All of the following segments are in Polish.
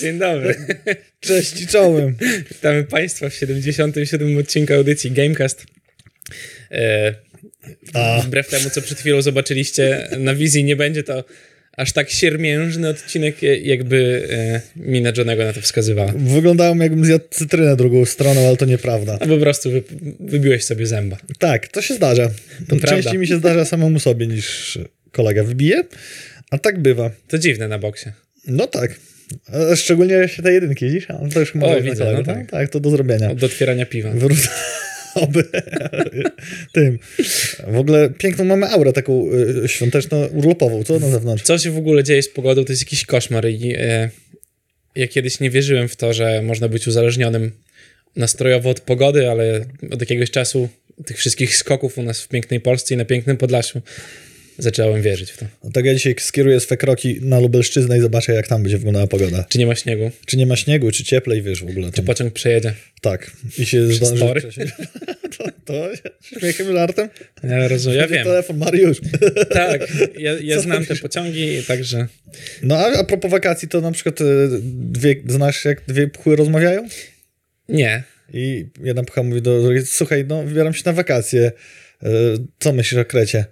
Dzień dobry. Cześć i czołem. Witamy Państwa w 77 odcinku audycji Gamecast. E, wbrew temu, co przed chwilą zobaczyliście na wizji, nie będzie to aż tak siermiężny odcinek, jakby e, mina Johnego na to wskazywała. Wyglądałem jakbym zjadł cytrynę drugą stroną, ale to nieprawda. A po prostu wy, wybiłeś sobie zęba. Tak, to się zdarza. To Częściej prawda. mi się zdarza samemu sobie niż kolega wybije, a tak bywa. To dziwne na boksie. No tak. Szczególnie jeśli te jedynki, widzisz? To już O, może widzę, no tak. tak, to do zrobienia. Od otwierania piwa. Wrócę. Oby. Tym. W ogóle piękną mamy aurę taką y, świąteczno-urlopową, co na zewnątrz? Co się w ogóle dzieje z pogodą, to jest jakiś koszmar i e, ja kiedyś nie wierzyłem w to, że można być uzależnionym nastrojowo od pogody, ale od jakiegoś czasu tych wszystkich skoków u nas w pięknej Polsce i na pięknym Podlasiu zacząłem wierzyć w to. Tak ja dzisiaj skieruję swe kroki na Lubelszczyznę i zobaczę, jak tam będzie wyglądała pogoda. Czy nie ma śniegu? Czy nie ma śniegu, czy cieplej, wiesz, w ogóle. Czy Tam. pociąg przejedzie? Tak. I się zdąży. To, to śmiechem, żartem? Ja rozumiem, ja wiem. Telefon, Mariusz. Tak, ja, ja znam te pociągi, także No a, a propos wakacji, to na przykład y, dwie, znasz jak dwie pchły rozmawiają? nie. I jedna pcha mówi do drugiej, słuchaj, no wybieram się na wakacje. Y, Co myślisz o Krecie?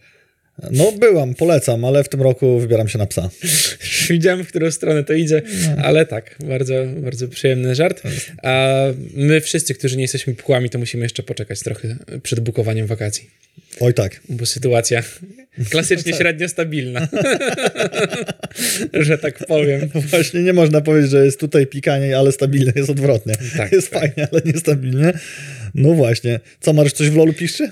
No byłam, polecam, ale w tym roku wybieram się na psa. Widziałem, w którą stronę to idzie, ale tak, bardzo, bardzo przyjemny żart. A my wszyscy, którzy nie jesteśmy pchłami, to musimy jeszcze poczekać trochę przed bukowaniem wakacji. Oj tak. Bo sytuacja klasycznie średnio stabilna. że tak powiem. Właśnie nie można powiedzieć, że jest tutaj pikanie, ale stabilnie, jest odwrotnie. Tak, jest tak. fajnie, ale niestabilnie. No właśnie. Co, Mariusz, coś w lolu piszczy?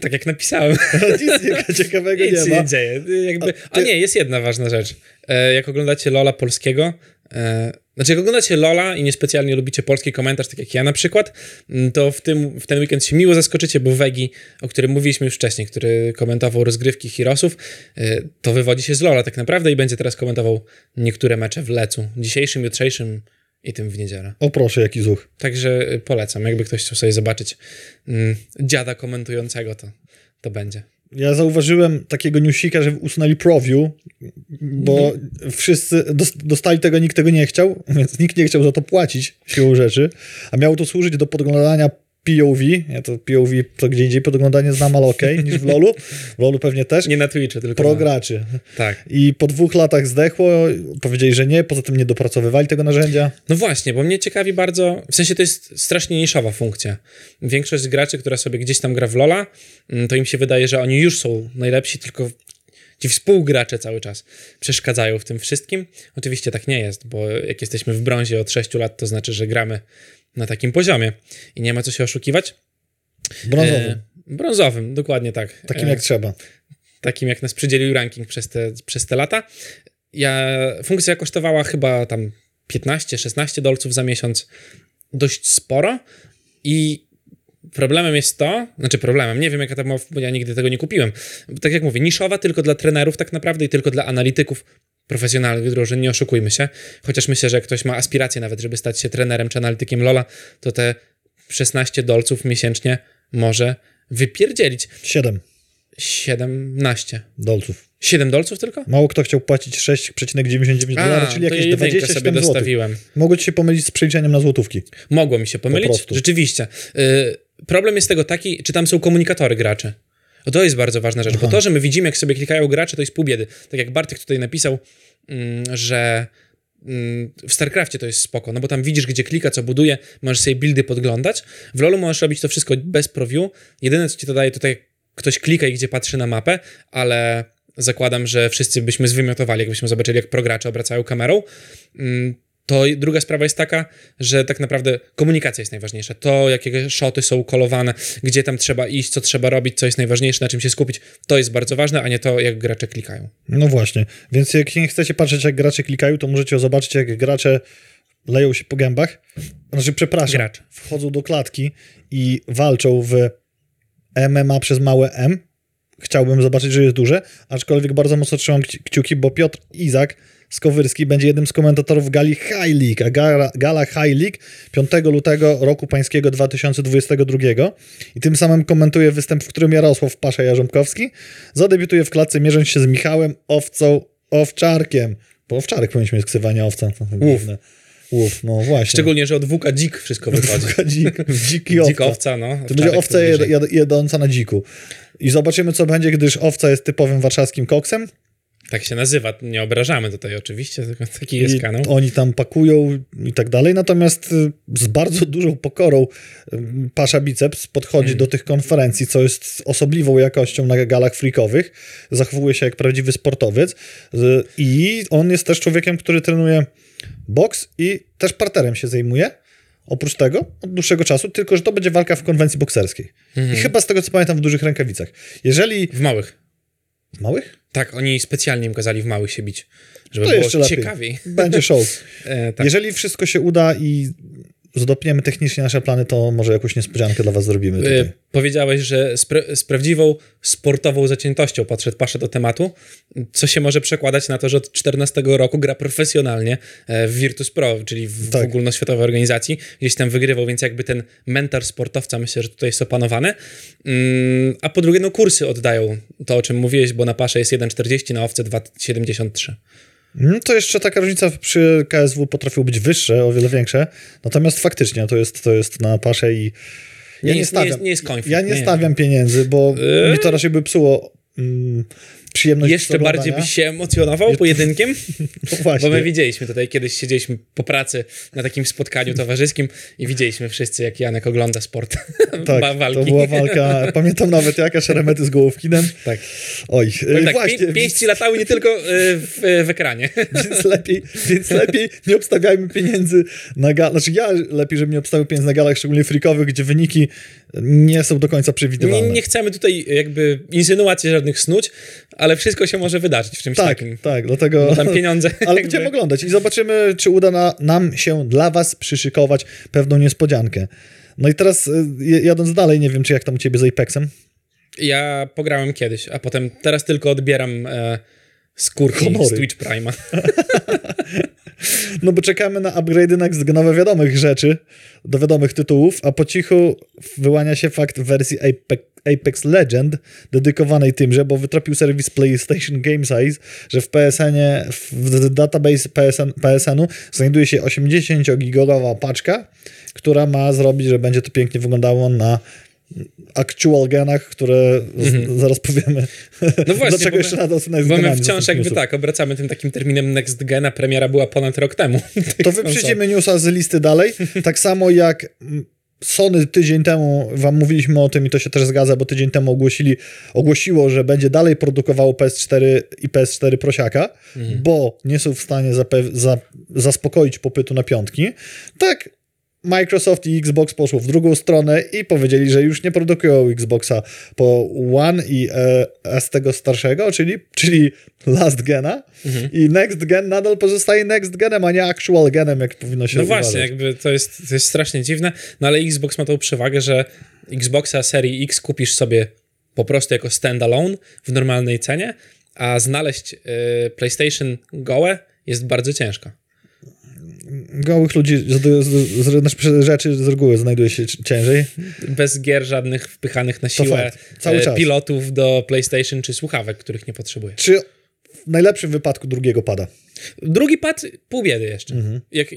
Tak jak napisałem. Nic nie- ciekawego Nic nie ma. nie dzieje. Jakby... A ty- nie, jest jedna ważna rzecz. E, jak oglądacie Lola polskiego, e, znaczy jak oglądacie Lola i niespecjalnie lubicie polski komentarz, tak jak ja na przykład, m, to w, tym, w ten weekend się miło zaskoczycie, bo Wegi, o którym mówiliśmy już wcześniej, który komentował rozgrywki Heroesów, e, to wywodzi się z Lola tak naprawdę i będzie teraz komentował niektóre mecze w Lecu. Dzisiejszym, jutrzejszym i tym w niedzielę. O proszę, jaki zuch. Także y, polecam, jakby ktoś chciał sobie zobaczyć mm, dziada komentującego, to, to będzie. Ja zauważyłem takiego newsika, że usunęli ProView, bo wszyscy dos- dostali tego, nikt tego nie chciał, więc nikt nie chciał za to płacić siłą rzeczy, a miało to służyć do podglądania POV. Ja to POV to gdzie indziej podglądanie znam, ale okej, niż w LoLu. W LoLu pewnie też. Nie na Twitchu, tylko Pro na... graczy. Tak. I po dwóch latach zdechło, powiedzieli, że nie, poza tym nie dopracowywali tego narzędzia. No właśnie, bo mnie ciekawi bardzo, w sensie to jest strasznie niszowa funkcja. Większość graczy, która sobie gdzieś tam gra w Lola, mm, to im się wydaje, że oni już są najlepsi, tylko ci współgracze cały czas przeszkadzają w tym wszystkim. Oczywiście tak nie jest, bo jak jesteśmy w brązie od 6 lat, to znaczy, że gramy na takim poziomie i nie ma co się oszukiwać. Brązowy. E, brązowym, dokładnie tak. takim E, jak trzeba. takim jak nas przydzielił ranking przez te, przez te lata. Ja, funkcja kosztowała chyba tam 15-16 dolców za miesiąc, dość sporo i problemem jest to, znaczy problemem, nie wiem jaka była, bo ja nigdy tego nie kupiłem. Tak jak mówię, niszowa tylko dla trenerów tak naprawdę i tylko dla analityków profesjonalnych drużyn, nie oszukujmy się. Chociaż myślę, że jak ktoś ma aspiracje nawet, żeby stać się trenerem czy analitykiem Lola, to te 16 dolców miesięcznie może wypierdzielić. Siedem 17. dolców. 7 dolców tylko? Mało kto chciał płacić 6,99 dolarów, czyli ja jakieś jedynkę 27 sobie dostawiłem. Mogło ci się pomylić z przeliczeniem na złotówki. Mogło mi się pomylić, prostu. rzeczywiście. Y, problem jest tego taki, czy tam są komunikatory graczy. O, to jest bardzo ważna rzecz, bo to, że my widzimy, jak sobie klikają gracze, to jest pół biedy. Tak jak Bartek tutaj napisał, mm, że mm, w StarCraftie to jest spoko, no bo tam widzisz, gdzie klika, co buduje, możesz sobie buildy podglądać. W LoLu możesz robić to wszystko bez preview. Jedyne, co ci to daje, to tak jak ktoś klika i gdzie patrzy na mapę, ale zakładam, że wszyscy byśmy zwymiotowali, jakbyśmy zobaczyli, jak progracze obracają kamerą. To druga sprawa jest taka, że tak naprawdę komunikacja jest najważniejsza. To, jakie szoty są kolowane, gdzie tam trzeba iść, co trzeba robić, co jest najważniejsze, na czym się skupić, to jest bardzo ważne, a nie to, jak gracze klikają. No właśnie. Więc jak nie chcecie patrzeć, jak gracze klikają, to możecie zobaczyć, jak gracze leją się po gębach. Znaczy, przepraszam, Gracz. wchodzą do klatki i walczą w MMA przez małe M. Chciałbym zobaczyć, że jest duże, aczkolwiek bardzo mocno trzymam kci- kciuki, bo Piotr Izak Skowyrski będzie jednym z komentatorów gali High League, a gala, gala High League 5 lutego roku pańskiego 2022 i tym samym komentuje występ, w którym Jarosław Pasza Jarząbkowski zadebiutuje w klatce mierząc się z Michałem Owcą Owczarkiem, bo Owczarek powinniśmy mieć ksywanie owca, to dziwne. Uf, no właśnie. Szczególnie, że od wuka dzik wszystko wychodzi. Dzik, dziki owca. Dzikowca, no. To będzie owca jed, jed, jedąca na dziku. I zobaczymy, co będzie, gdyż owca jest typowym warszawskim koksem. Tak się nazywa, nie obrażamy tutaj oczywiście, tylko taki jest I kanał. oni tam pakują i tak dalej. Natomiast y, z bardzo dużą pokorą y, Pasza Biceps podchodzi Mhm. do tych konferencji, co jest osobliwą jakością na galach freakowych. Zachowuje się jak prawdziwy sportowiec. Y, I on jest też człowiekiem, który trenuje boks i też parterem się zajmuje. Oprócz tego, od dłuższego czasu, tylko że to będzie walka w konwencji bokserskiej. Mhm. I chyba z tego co pamiętam w dużych rękawicach. Jeżeli. W małych. Małych? Tak, oni specjalnie im kazali w małych się bić, żeby To było jeszcze lepiej. ciekawiej. Będzie show. E, tak. Jeżeli wszystko się uda i zdopniemy technicznie nasze plany, to może jakąś niespodziankę dla was zrobimy tutaj. E, Powiedziałeś, że z, pra- z prawdziwą sportową zaciętością podszedł Pasza do tematu, co się może przekładać na to, że od 14 roku gra profesjonalnie e, w Virtus Pro, czyli w, w Tak. ogólnoświatowej organizacji. Gdzieś tam wygrywał, więc jakby ten mentor sportowca myślę, że tutaj jest opanowany. Mm, a po drugie, no kursy oddają to, o czym mówiłeś, bo na Pasze jest 1,40, na owce 2,73. Mm, To jeszcze taka różnica przy KSW potrafią być wyższe, o wiele większe. Natomiast faktycznie to jest, to jest na pasze i ja Nie nie, jest- nie stawiam. jest- nie jest konflikt, ja nie, nie. stawiam pieniędzy, bo Eee? mi to raczej by psuło mm, przyjemność Jeszcze bardziej byś się emocjonował pojedynkiem? No właśnie. Bo my widzieliśmy tutaj, kiedyś siedzieliśmy po pracy na takim spotkaniu towarzyskim i widzieliśmy wszyscy, jak Janek ogląda sport. tak, walki. to była walka, pamiętam nawet jaka szeremety z Gołówkinem. Tak. Oj, Powiem e, tak, właśnie, pię- pięści latały nie tylko y, w, w ekranie. więc lepiej, więc lepiej nie obstawiajmy pieniędzy na galach. Znaczy ja lepiej, żebym nie obstawiał pieniędzy na galach, szczególnie freakowych, gdzie wyniki nie są do końca Nie, przewidywalne. nie chcemy tutaj jakby insynuacji żadnych snuć, ale wszystko się może wydarzyć w czymś tak, takim. tak, dlatego... Bo tam pieniądze... Ale jakby- będziemy oglądać i zobaczymy, czy uda na, nam się dla was przyszykować pewną niespodziankę. No i teraz y, jadąc dalej, nie wiem, czy jak tam u ciebie z Apexem. Ja pograłem kiedyś, a potem teraz tylko odbieram e, skórki Honory. z Twitch Prime'a. No bo czekamy na upgrade'y na nowe wiadomych rzeczy, do wiadomych tytułów, a po cichu wyłania się fakt wersji Apex, Apex Legend dedykowanej tymże, bo wytropił serwis PlayStation Game Size, że w PSN-ie, w database PSN, PSN-u znajduje się 80-gigowa paczka, która ma zrobić, że będzie to pięknie wyglądało na actual genach, które z, zaraz powiemy. No właśnie, Dlaczego my- jeszcze są next Bo my wciąż jakby newsów. tak, obracamy tym takim terminem Next Gen, a premiera była ponad rok temu. To wyprzedzimy newsa z listy dalej. Tak samo jak mm, Sony tydzień temu, wam mówiliśmy o tym i to się też zgadza, bo tydzień temu ogłosili, ogłosiło, że będzie dalej produkowało PS4 i PS4 prosiaka, bo nie są w stanie zapew- za, zaspokoić popytu na piątki. Tak Microsoft i Xbox poszło w drugą stronę i powiedzieli, że już nie produkują Xboxa po One i e, S tego starszego, czyli, czyli last gena i next gen nadal pozostaje next genem, a nie actual genem, jak powinno się No uważać. właśnie, jakby to jest, to jest strasznie dziwne, no ale Xbox ma tą przewagę, że Xboxa serii X kupisz sobie po prostu jako standalone w normalnej cenie, a znaleźć y, PlayStation gołe jest bardzo ciężko. Gołych ludzi, z, z, z, znaczy rzeczy z reguły znajduje się ciężej. Bez gier żadnych wpychanych na siłę e, pilotów do PlayStation czy słuchawek, których nie potrzebuje. Czy w najlepszym wypadku drugiego pada? Drugi pad, pół biedy jeszcze. Mhm. Jak,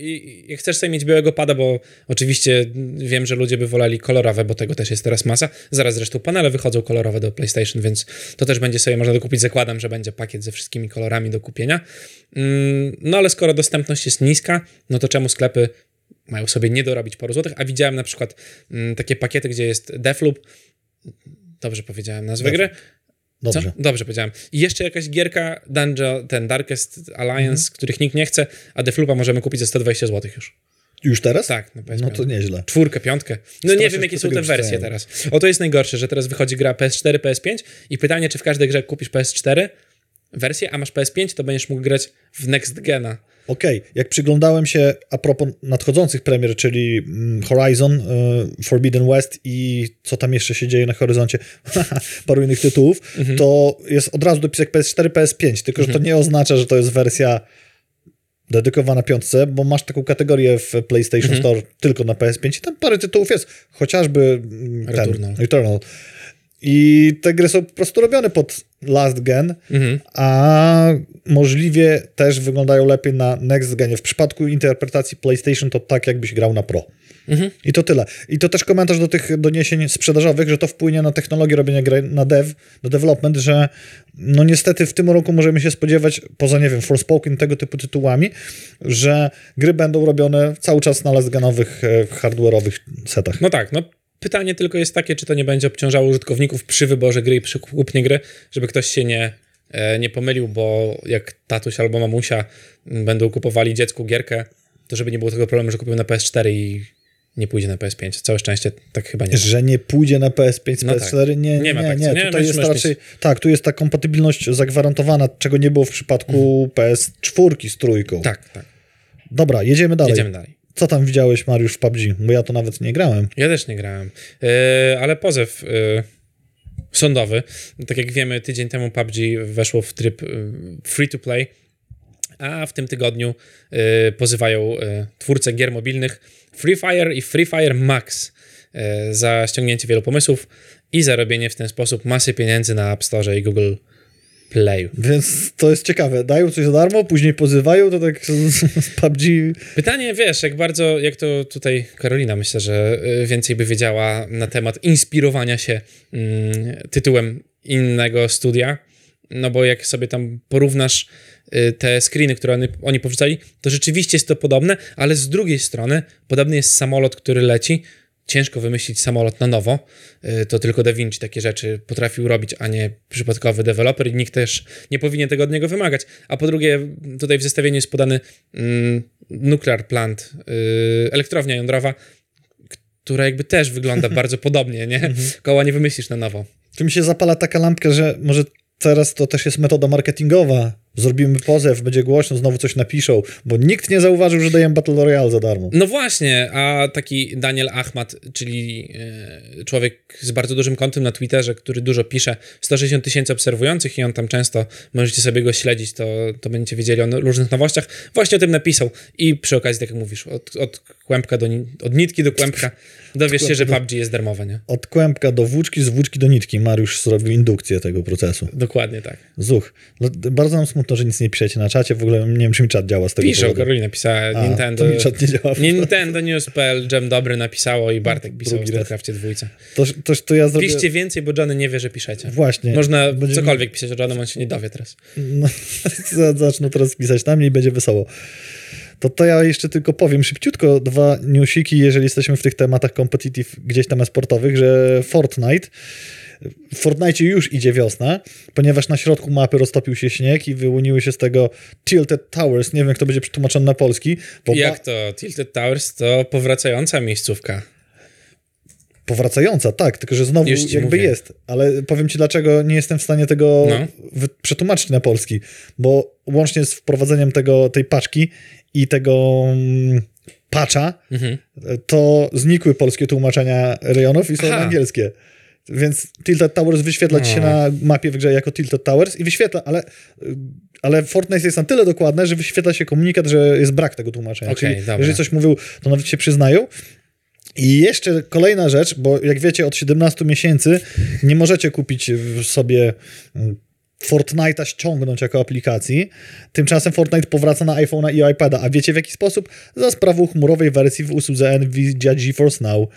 jak chcesz sobie mieć białego pada, bo oczywiście wiem, że ludzie by woleli kolorowe, bo tego też jest teraz masa. Zaraz zresztą panele wychodzą kolorowe do PlayStation, więc to też będzie sobie można dokupić. Zakładam, że będzie pakiet ze wszystkimi kolorami do kupienia. Mm, No ale skoro dostępność jest niska, no to czemu sklepy mają sobie nie dorobić paru złotych? A widziałem na przykład mm, takie pakiety, gdzie jest Deathloop. Dobrze powiedziałem nazwę gry. Dobrze. Co? Dobrze powiedziałem. I jeszcze jakaś gierka Dungeon, ten Darkest Alliance, Mhm. których nikt nie chce, a Deflupa możemy kupić za 120 zł już. Już teraz? Tak, PS5. No to nieźle. Czwórkę, piątkę. No nie wiem, jakie są te wersje teraz. O, to jest najgorsze, że teraz wychodzi gra PS4, PS5 i pytanie, czy w każdej grze kupisz PS4 wersję, a masz PS5, to będziesz mógł grać w Next Gena. Okej, jak przyglądałem się a propos nadchodzących premier, czyli mm, Horizon, y, Forbidden West i co tam jeszcze się dzieje na horyzoncie, paru innych tytułów, Mhm. to jest od razu dopisek PS4, PS5, tylko że to nie oznacza, że to jest wersja dedykowana piątce, bo masz taką kategorię w PlayStation Mhm. Store tylko na PS5 i tam parę tytułów jest, chociażby mm, ten, Returnal. Returnal. I te gry są po prostu robione pod last gen, Mhm. a możliwie też wyglądają lepiej na next genie. W przypadku interpretacji PlayStation to tak, jakbyś grał na Pro. Mhm. I to tyle. I to też komentarz do tych doniesień sprzedażowych, że to wpłynie na technologię robienia gry, na dev, na development, że no niestety w tym roku możemy się spodziewać, poza nie wiem, Forspoken, tego typu tytułami, że gry będą robione cały czas na last-genowych, e, hardware'owych setach. No tak, no pytanie tylko jest takie, czy to nie będzie obciążało użytkowników przy wyborze gry i przy kupnie gry, żeby ktoś się nie, e, nie pomylił, bo jak tatuś albo mamusia m, będą kupowali dziecku gierkę, to żeby nie było tego problemu, że kupią na PS4 i nie pójdzie na PS5. Całe szczęście tak chyba nie ma. Że nie pójdzie na PS5 z No PS4, nie, nie, Nie ma nie, tak, nie. Tutaj jest raczej, tak, tu jest ta kompatybilność zagwarantowana, czego nie było w przypadku PS4 z trójką. Tak, tak. Dobra, jedziemy dalej. Jedziemy dalej. Co tam widziałeś, Mariusz, w PUBG? Bo ja to nawet nie grałem. Ja też nie grałem, e, ale pozew e, sądowy. Tak jak wiemy, tydzień temu PUBG weszło w tryb e, free to play, a w tym tygodniu e, pozywają twórcę gier mobilnych Free Fire i Free Fire Max za ściągnięcie wielu pomysłów i zarobienie w ten sposób masy pieniędzy na App Store i Google Więc to jest ciekawe. Dają coś za darmo, później pozywają, to tak z, PUBG. Pytanie, wiesz, jak bardzo, jak to tutaj Karolina myślę, że y, więcej by wiedziała na temat inspirowania się mm, tytułem innego studia, no bo jak sobie tam porównasz y, te screeny, które oni, oni powrzucali, to rzeczywiście jest to podobne, ale z drugiej strony podobny jest samolot, który leci. Ciężko wymyślić samolot na nowo. Y, To tylko Da Vinci takie rzeczy potrafił robić, a nie przypadkowy deweloper i nikt też nie powinien tego od niego wymagać. A po drugie, tutaj w zestawieniu jest podany mm, nuclear plant, y, elektrownia jądrowa, która jakby też wygląda bardzo podobnie, nie? Koła nie wymyślisz na nowo. Tu mi się zapala taka lampka, że może teraz to też jest metoda marketingowa. Zrobimy pozew, będzie głośno, znowu coś napiszą, bo nikt nie zauważył, że daję Battle Royale za darmo. No właśnie, a taki Daniel Ahmad, czyli e, człowiek z bardzo dużym kontem na Twitterze, który dużo pisze, 160 tysięcy obserwujących i on tam często, możecie sobie go śledzić, to, to będziecie wiedzieli o różnych nowościach, właśnie o tym napisał i przy okazji, tak jak mówisz, od, od kłębka do, od nitki do kłębka dowiesz się, że PUBG jest darmowe, nie? Od kłębka do włóczki, z włóczki do nitki. Mariusz zrobił indukcję tego procesu. Dokładnie tak. Zuch. No, bardzo nam smutno, że nic nie piszecie na czacie. W ogóle nie wiem, czy mi czat działa z tego Piszą, powodu. Karolina pisała, A, Nintendo... mi czat nie działa. Nintendo News.pl, Jam Dobry napisało i Bartek pisał o Drugi raz. StarCraftie dwójce. To, to, to ja zrobię... Piszcie więcej, bo Johnny nie wie, że piszecie. Właśnie. Można Będziemy- cokolwiek pisać o Johnem, on się nie dowie teraz. No, za- zacznę teraz pisać na mnie i będzie wesoło. To, to ja jeszcze tylko powiem szybciutko dwa newsiki, jeżeli jesteśmy w tych tematach competitive gdzieś tam sportowych, że Fortnite w Fortnite już idzie wiosna, ponieważ na środku mapy roztopił się śnieg i wyłoniły się z tego Tilted Towers. Nie wiem, jak to będzie przetłumaczone na polski. Jak to? Tilted Towers to powracająca miejscówka. Powracająca, tak, tylko że znowu jakby mówię. jest. Ale powiem ci, dlaczego nie jestem w stanie tego No. przetłumaczyć na polski. Bo łącznie z wprowadzeniem tego, tej paczki i tego mm, patcha, Mhm. to znikły polskie tłumaczenia rejonów i są Aha. angielskie. Więc Tilted Towers wyświetla ci się O. na mapie w grze jako Tilted Towers i wyświetla, ale, ale Fortnite jest na tyle dokładne, że wyświetla się komunikat, że jest brak tego tłumaczenia. Okej, Czyli dobra. jeżeli coś mówił, to nawet się przyznają. I jeszcze kolejna rzecz, bo jak wiecie, od 17 miesięcy nie możecie kupić w sobie mm, Fortnite'a ściągnąć jako aplikacji. Tymczasem Fortnite powraca na iPhone'a i iPada. A wiecie w jaki sposób? Za sprawą chmurowej wersji w usłudze Nvidia GeForce Now.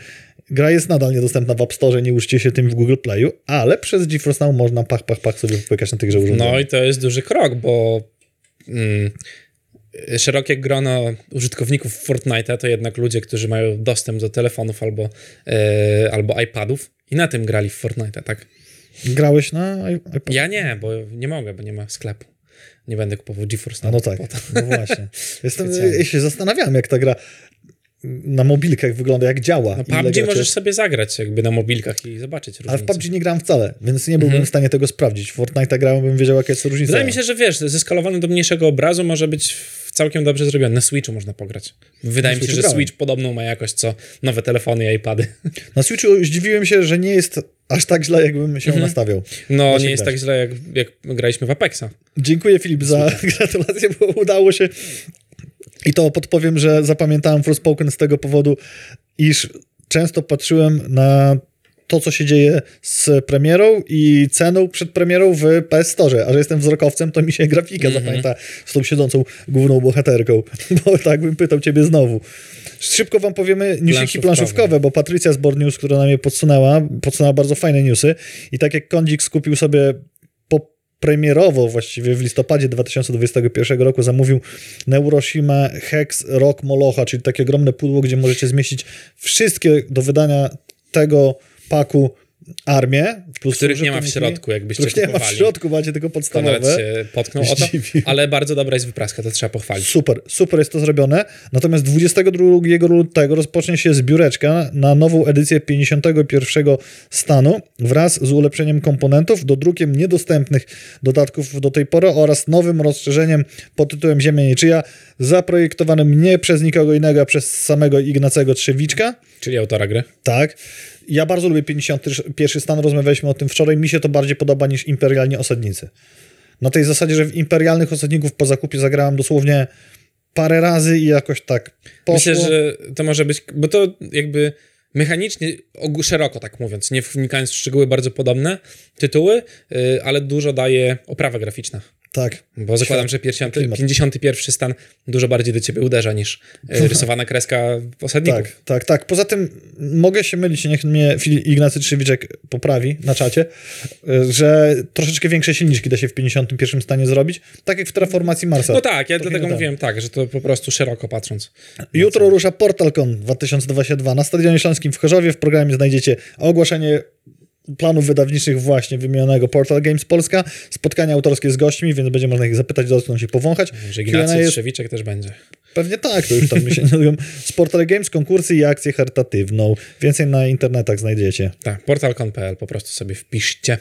Gra jest nadal niedostępna w App Store, nie uczcie się tym w Google Playu, ale przez GeForce Now można pach, pach, pach sobie wpłykać na tychże urządzeniach. No i to jest duży krok, bo mm, szerokie grono użytkowników Fortnite'a to jednak ludzie, którzy mają dostęp do telefonów albo, e, albo iPadów i na tym grali w Fortnite'a, tak? Grałeś na iPad? Ja nie, bo nie mogę, bo nie ma sklepu. Nie będę kupował GeForce A Now. no tak, no właśnie. Jestem, ja się zastanawiam, jak ta gra na mobilkach wygląda, jak działa. No, ile PUBG graczy- możesz sobie zagrać jakby na mobilkach i zobaczyć różnicę. Ale w PUBG nie grałem wcale, więc nie byłbym w stanie tego sprawdzić. W Fortnite grałem, bym wiedział, jaka jest różnica. Wydaje mi się, że wiesz, zeskalowany do mniejszego obrazu może być całkiem dobrze zrobiony. Na Switchu można pograć. Wydaje Na mi się, że grałem. Switch podobną ma jakość co nowe telefony i iPady. Na Switchu zdziwiłem się, że nie jest aż tak źle, jakbym się nastawiał. No, nie jest grać. tak źle, jak, jak graliśmy w Apexa. Dziękuję Filip za gratulacje, bo udało się. I to podpowiem, że zapamiętałem Forspoken z tego powodu, iż często patrzyłem na to, co się dzieje z premierą i ceną przed premierą w PS Store, a że jestem wzrokowcem, to mi się grafika Mhm. zapamięta z tą siedzącą główną bohaterką, bo tak bym pytał ciebie znowu. Szybko wam powiemy newsiki Planszówkowe. bo Patrycja z Board News, która nam je podsunęła, podsunęła bardzo fajne newsy i tak jak Kondzik skupił sobie premierowo właściwie w listopadzie 2021 roku zamówił Neuroshima Hex Rock Molocha, czyli takie ogromne pudło, gdzie możecie zmieścić wszystkie do wydania tego paku armię. Plus Których nie ma w środku, jakbyście Których nie ma w kupowali. środku, macie tylko Konrad podstawowe. się potknął o to, ale bardzo dobra jest wypraska, to trzeba pochwalić. Super, super jest to zrobione. Natomiast 22 lutego rozpocznie się zbióreczka na nową edycję 51 stanu wraz z ulepszeniem komponentów, dodrukiem niedostępnych dodatków do tej pory oraz nowym rozszerzeniem pod tytułem Ziemia Niczyja, zaprojektowanym nie przez nikogo innego, a przez samego Ignacego Trzewiczka. Czyli autora gry. Tak. Ja bardzo lubię 51 stan, rozmawialiśmy o tym wczoraj. Mi się to bardziej podoba niż Imperialni Osadnicy. Na tej zasadzie, że w Imperialnych Osadników po zakupie zagrałem dosłownie parę razy i jakoś tak poszło. Myślę, że to może być, bo to jakby mechanicznie, szeroko tak mówiąc, nie wnikając w szczegóły, bardzo podobne tytuły, yy, ale dużo daje oprawa graficzna. Tak. Bo zakładam, że 50, klimat. 51 stan dużo bardziej do ciebie uderza niż yy, rysowana kreska osadników. Tak, tak, tak. Poza tym mogę się mylić, niech mnie Ignacy Trzewiczek poprawi na czacie, y, że troszeczkę większe silniczki da się w 51 stanie zrobić, tak jak w Terraformacji Marsa. No tak, ja To dlatego mówiłem tak, że to po prostu szeroko patrząc. Jutro rusza PortalCon 2022 na Stadionie Śląskim w Chorzowie. W programie znajdziecie ogłoszenie planów wydawniczych właśnie wymienionego Portal Games Polska, spotkania autorskie z gośćmi, więc będzie można ich zapytać, dotknąć i powąchać. Że Ignacy jest Trzewiczek też będzie. Pewnie tak, to już tam mi się nie. Z Portal Games konkursy i akcję charytatywną. Więcej na internetach znajdziecie. Tak, portal.pl po prostu sobie wpiszcie.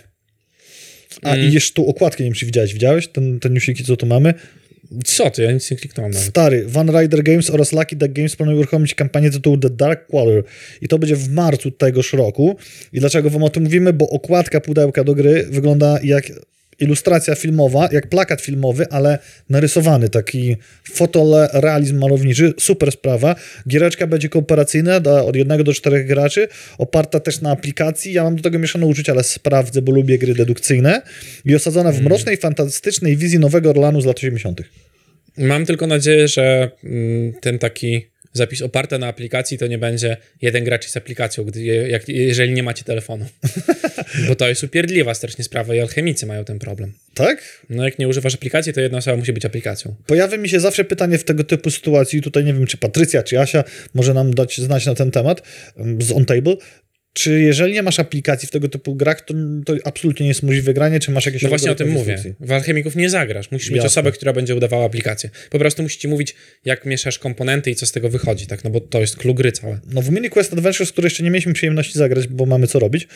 A i jeszcze tu okładkę, nie wiem czy widziałeś. Widziałeś ten, te newsiki, co tu mamy? Co ty? Ja nic nie kliknąłem nawet. Stary, Van Rider Games oraz Lucky Duck Games planują uruchomić kampanię tytułu The Dark Quarter i to będzie w marcu tegoż roku. I dlaczego wam o tym mówimy? Bo okładka pudełka do gry wygląda jak ilustracja filmowa, jak plakat filmowy, ale narysowany, taki fotorealizm malowniczy, super sprawa. Giereczka będzie kooperacyjna od jednego do czterech graczy, oparta też na aplikacji. Ja mam do tego mieszane uczucia, ale sprawdzę, bo lubię gry dedukcyjne. I osadzona w mrocznej, fantastycznej wizji Nowego Orlanu z lat 80. Mam tylko nadzieję, że mm, ten taki zapis oparty na aplikacji to nie będzie jeden gracz z aplikacją, gdy, jak, jeżeli nie macie telefonu. Bo to jest upierdliwa strasznie sprawa i alchemicy mają ten problem. Tak? No jak nie używasz aplikacji, to jedna osoba musi być aplikacją. Pojawia mi się zawsze pytanie w tego typu sytuacji, tutaj nie wiem, czy Patrycja, czy Asia może nam dać znać na ten temat em, z OnTable. Czy jeżeli nie masz aplikacji w tego typu grach, to, to absolutnie nie jest możliwe granie, czy masz jakieś No właśnie o tym mówię. W alchemików nie zagrasz. Musisz mieć Jasne. osobę, która będzie udawała aplikację. Po prostu musi ci mówić, jak mieszasz komponenty i co z tego wychodzi, tak? No bo to jest clue gry całe. No w Mini Quest Adventures, które jeszcze nie mieliśmy przyjemności zagrać, bo mamy co robić,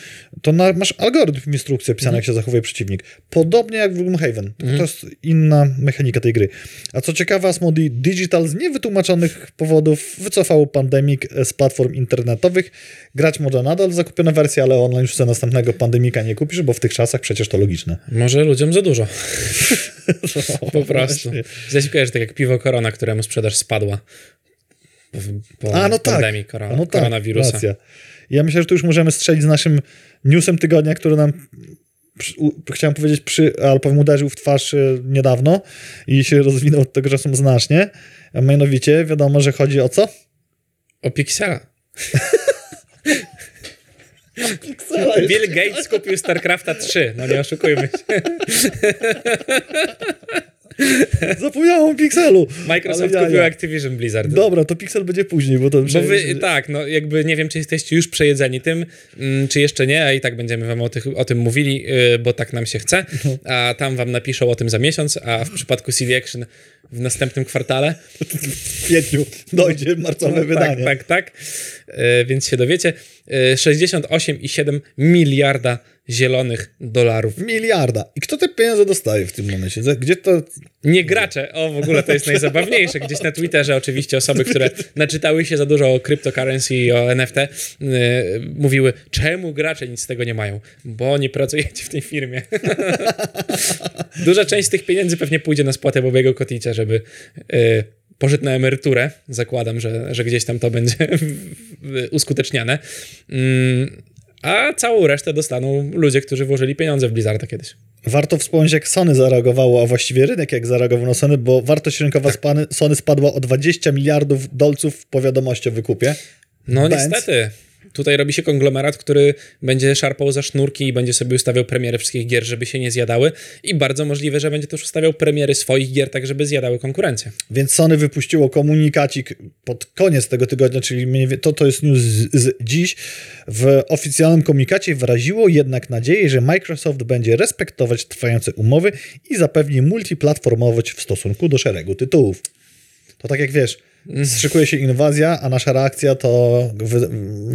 to na, masz algorytm instrukcji opisany, jak się zachowuje przeciwnik. Podobnie jak w Gloomhaven, tylko to jest inna mechanika tej gry. A co ciekawe, Asmodee Digital z niewytłumaczonych powodów wycofało Pandemic z platform internetowych. Grać może nadal zakupione wersje, ale online już sobie następnego Pandemika nie kupisz, bo w tych czasach przecież to logiczne. Może ludziom za dużo. po prostu. właśnie. Zaś że tak jak piwo Korona, któremu sprzedaż spadła. Po, A no tak, pandemii no tak, koronawirusa. racja. Ja myślę, że tu już możemy strzelić z naszym newsem tygodnia, który nam chciałem powiedzieć, przy, ale powiem, uderzył w twarz e, niedawno i się rozwinął od tego czasu znacznie. A mianowicie wiadomo, że chodzi o co? O Pixela. Bill Gates kupił StarCrafta 3, no nie oszukujmy się. Zapomniałem o Pixelu. Microsoft kupił. Activision Blizzard. Dobra, to Pixel będzie później, bo to... Bo wy, tak, no jakby nie wiem, czy jesteście już przejedzeni tym, mm, czy jeszcze nie, a i tak będziemy wam o, tych, o tym mówili, yy, bo tak nam się chce, a tam wam napiszą o tym za miesiąc, a w przypadku CD Action w następnym kwartale. w kwietniu dojdzie marcowe wydanie. Tak, tak, tak. Więc się dowiecie. Yy, 68,7 miliarda zielonych dolarów. Miliarda. I kto te pieniądze dostaje w tym momencie? Gdzie to... Nie gracze. O, w ogóle to jest najzabawniejsze. Gdzieś na Twitterze oczywiście osoby, które naczytały się za dużo o cryptocurrency i o NFT, yy, mówiły, czemu gracze nic z tego nie mają? Bo nie pracujecie w tej firmie. Duża część z tych pieniędzy pewnie pójdzie na spłatę Bobiego Koticia, żeby yy, pożyć na emeryturę. Zakładam, że, że gdzieś tam to będzie uskuteczniane. Mm, A całą resztę dostaną ludzie, którzy włożyli pieniądze w Blizzarda kiedyś. Warto wspomnieć, jak Sony zareagowało, a właściwie rynek jak zareagował na Sony, bo wartość rynkowa spany- Sony spadła o 20 miliardów dolców po wiadomości o wykupie. No Benz. niestety. Tutaj robi się konglomerat, który będzie szarpał za sznurki i będzie sobie ustawiał premiery wszystkich gier, żeby się nie zjadały. I bardzo możliwe, że będzie też ustawiał premiery swoich gier, tak żeby zjadały konkurencję. Więc Sony wypuściło komunikacik pod koniec tego tygodnia, czyli to, to jest news z, z dziś. W oficjalnym komunikacie wyraziło jednak nadzieję, że Microsoft będzie respektować trwające umowy i zapewni multiplatformowość w stosunku do szeregu tytułów. To tak jak wiesz, szykuje się inwazja, a nasza reakcja to... Wy...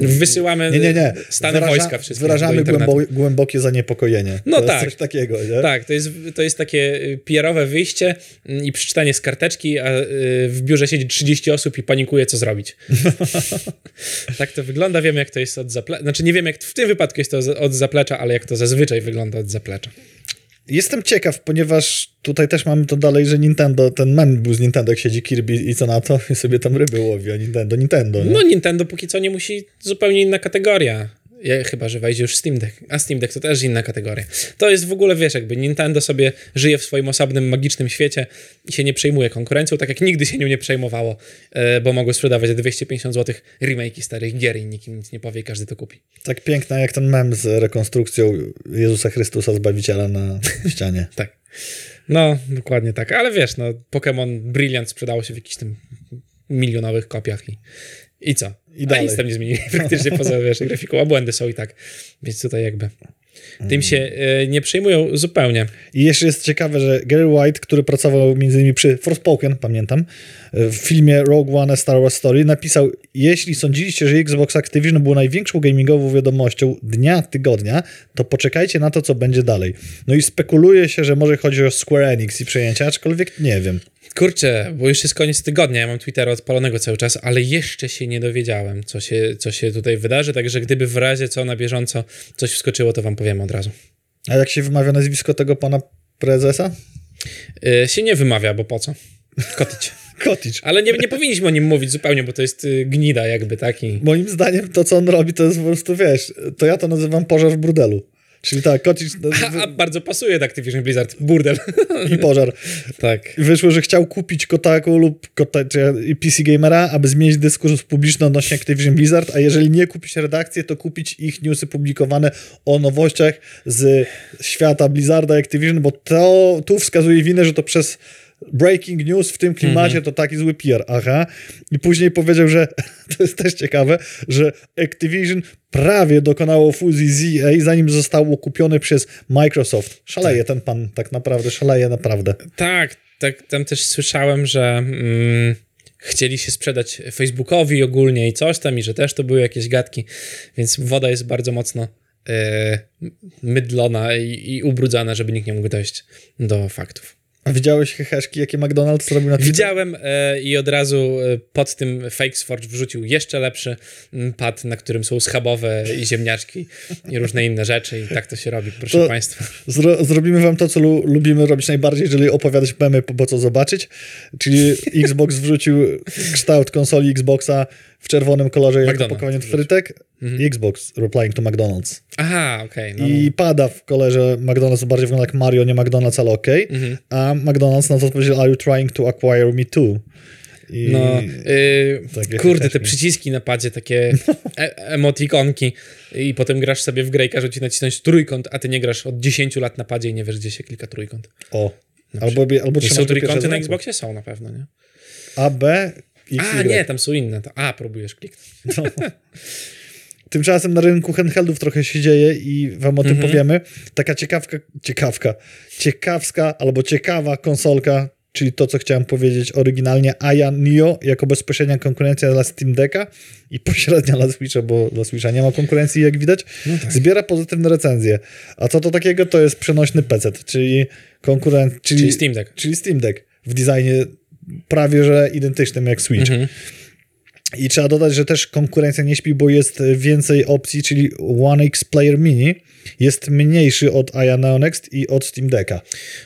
Wysyłamy Nie, nie, nie. stany Wyraża- wojska wszystkie Wyrażamy głębo, głębokie zaniepokojenie. No to jest tak. coś takiego, nie? Tak, to jest, to jest takie y, PR-owe wyjście mm, i przeczytanie z karteczki, a y, w biurze siedzi 30 osób i panikuje, co zrobić. tak to wygląda. Wiem, jak to jest od zaplecza. Znaczy, nie wiem, jak w tym wypadku jest to od zaplecza, ale jak to zazwyczaj wygląda od zaplecza. Jestem ciekaw, ponieważ tutaj też mamy to dalej, że Nintendo, ten mem był z Nintendo, jak siedzi Kirby i co na to, i sobie tam ryby łowi, a Nintendo, Nintendo, nie? No, Nintendo póki co nie musi, zupełnie inna kategoria. Ja, chyba, że wejdzie już Steam Deck. A Steam Deck to też inna kategoria. To jest w ogóle, wiesz, jakby Nintendo sobie żyje w swoim osobnym, magicznym świecie i się nie przejmuje konkurencją, tak jak nigdy się nią nie przejmowało, e, bo mogło sprzedawać za 250 zł remake'i starych gier i nikt im nic nie powie i każdy to kupi. Tak piękna jak ten mem z rekonstrukcją Jezusa Chrystusa Zbawiciela na ścianie. Tak. No, dokładnie tak. Ale wiesz, no, Pokémon Brilliant sprzedało się w jakichś tym milionowych kopiach i, i co? I A dalej. nic tam nie zmienili praktycznie poza, wiesz, grafiką, a błędy są i tak. Więc tutaj jakby tym się e, nie przejmują zupełnie. I jeszcze jest ciekawe, że Gary White, który pracował m.in. przy Forspoken, pamiętam, w filmie Rogue One A Star Wars Story, napisał, jeśli sądziliście, że Xbox Activision było największą gamingową wiadomością dnia, tygodnia, to poczekajcie na to, co będzie dalej. No i spekuluje się, że może chodzi o Square Enix i przejęcia, aczkolwiek nie wiem. Kurczę, bo już jest koniec tygodnia, ja mam Twittera odpalonego cały czas, ale jeszcze się nie dowiedziałem, co się, co się tutaj wydarzy, także gdyby w razie co na bieżąco coś wskoczyło, to wam powiem od razu. A jak się wymawia nazwisko tego pana prezesa? E, się nie wymawia, bo po co? Kotić. Cottage. Ale nie, nie powinniśmy o nim mówić zupełnie, bo to jest y, gnida jakby taki. Moim zdaniem to, co on robi, to jest po prostu, wiesz, to ja to nazywam pożar w burdelu. Czyli tak, Cottage A, a bardzo pasuje do Activision Blizzard. Burdel. i pożar. tak. Wyszło, że chciał kupić Kotaku lub Kota, czy PC Gamera, aby zmienić dyskurs publiczny odnośnie Activision Blizzard, a jeżeli nie kupić redakcję, to kupić ich newsy publikowane o nowościach z świata Blizzarda i Activision, bo to tu wskazuje winę, że to przez breaking news w tym klimacie to taki zły PR. Aha. I później powiedział, że to jest też ciekawe, że Activision prawie dokonało fuzji z EA, zanim zostało kupione przez Microsoft. Szaleje ten pan, tak naprawdę, szaleje naprawdę. Tak, tak, tam też słyszałem, że mm, chcieli się sprzedać Facebookowi ogólnie i coś tam, i że też to były jakieś gadki, więc woda jest bardzo mocno e, mydlona i, i ubrudzana, żeby nikt nie mógł dojść do faktów. Widziałeś heheszki, jakie McDonald's zrobił na Twitterze? Widziałem e, i od razu e, pod tym Fakesforge wrzucił jeszcze lepszy mm, pad, na którym są schabowe i ziemniaczki i różne inne rzeczy i tak to się robi, proszę To- Państwa. Zro, zrobimy wam to, co lu, lubimy robić najbardziej, czyli opowiadać memy, po co zobaczyć. Czyli Xbox wrzucił kształt konsoli Xboxa w czerwonym kolorze jako McDonald's pakowanie wrzucił. frytek. Xbox replying to McDonald's. Aha, okej. no, I pada w kolorze McDonald's bardziej wygląda jak Mario, nie McDonald's, ale okej. A McDonald's na to odpowiedział, are you trying to acquire me too? I No, y, takie kurde, te przyciski na padzie, takie e emotikonki i potem grasz sobie w grę i każą ci nacisnąć trójkąt, a ty nie grasz od 10 lat na padzie i nie wiesz, gdzie się klika trójkąt. o. Albo, albo I są trójkąty na. Xboxie? Są na pewno, nie? A, B, A, nie, tam są inne. To A, próbujesz kliknąć. Tymczasem na rynku handheldów trochę się dzieje i wam o tym Mhm. powiemy. Taka ciekawka, ciekawka, ciekawska albo ciekawa konsolka, czyli to, co chciałem powiedzieć oryginalnie, Aya Neo jako bezpośrednia konkurencja dla Steam Decka i pośrednia dla Switcha, bo dla Switcha nie ma konkurencji, jak widać, No tak. zbiera pozytywne recenzje. A co to takiego? To jest przenośny PC, czyli konkurent, czyli, Czyli Steam Deck. czyli Steam Deck w designie prawie że identycznym jak Switch. Mhm. I trzeba dodać, że też konkurencja nie śpi, bo jest więcej opcji, czyli One X Player Mini jest mniejszy od Aya Neo Next i od Steam Decka.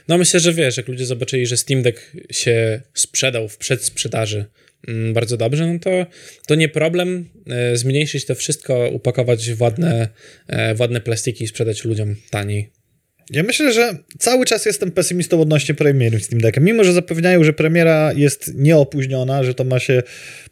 No myślę, że wiesz, jak ludzie zobaczyli, że Steam Deck się sprzedał w przedsprzedaży mm, bardzo dobrze, no to, to nie problem e, zmniejszyć to wszystko, upakować w ładne, e, w ładne plastiki i sprzedać ludziom taniej. Ja myślę, że cały czas jestem pesymistą odnośnie premiery Steam Decka. Mimo, że zapewniają, że premiera jest nieopóźniona, że to ma się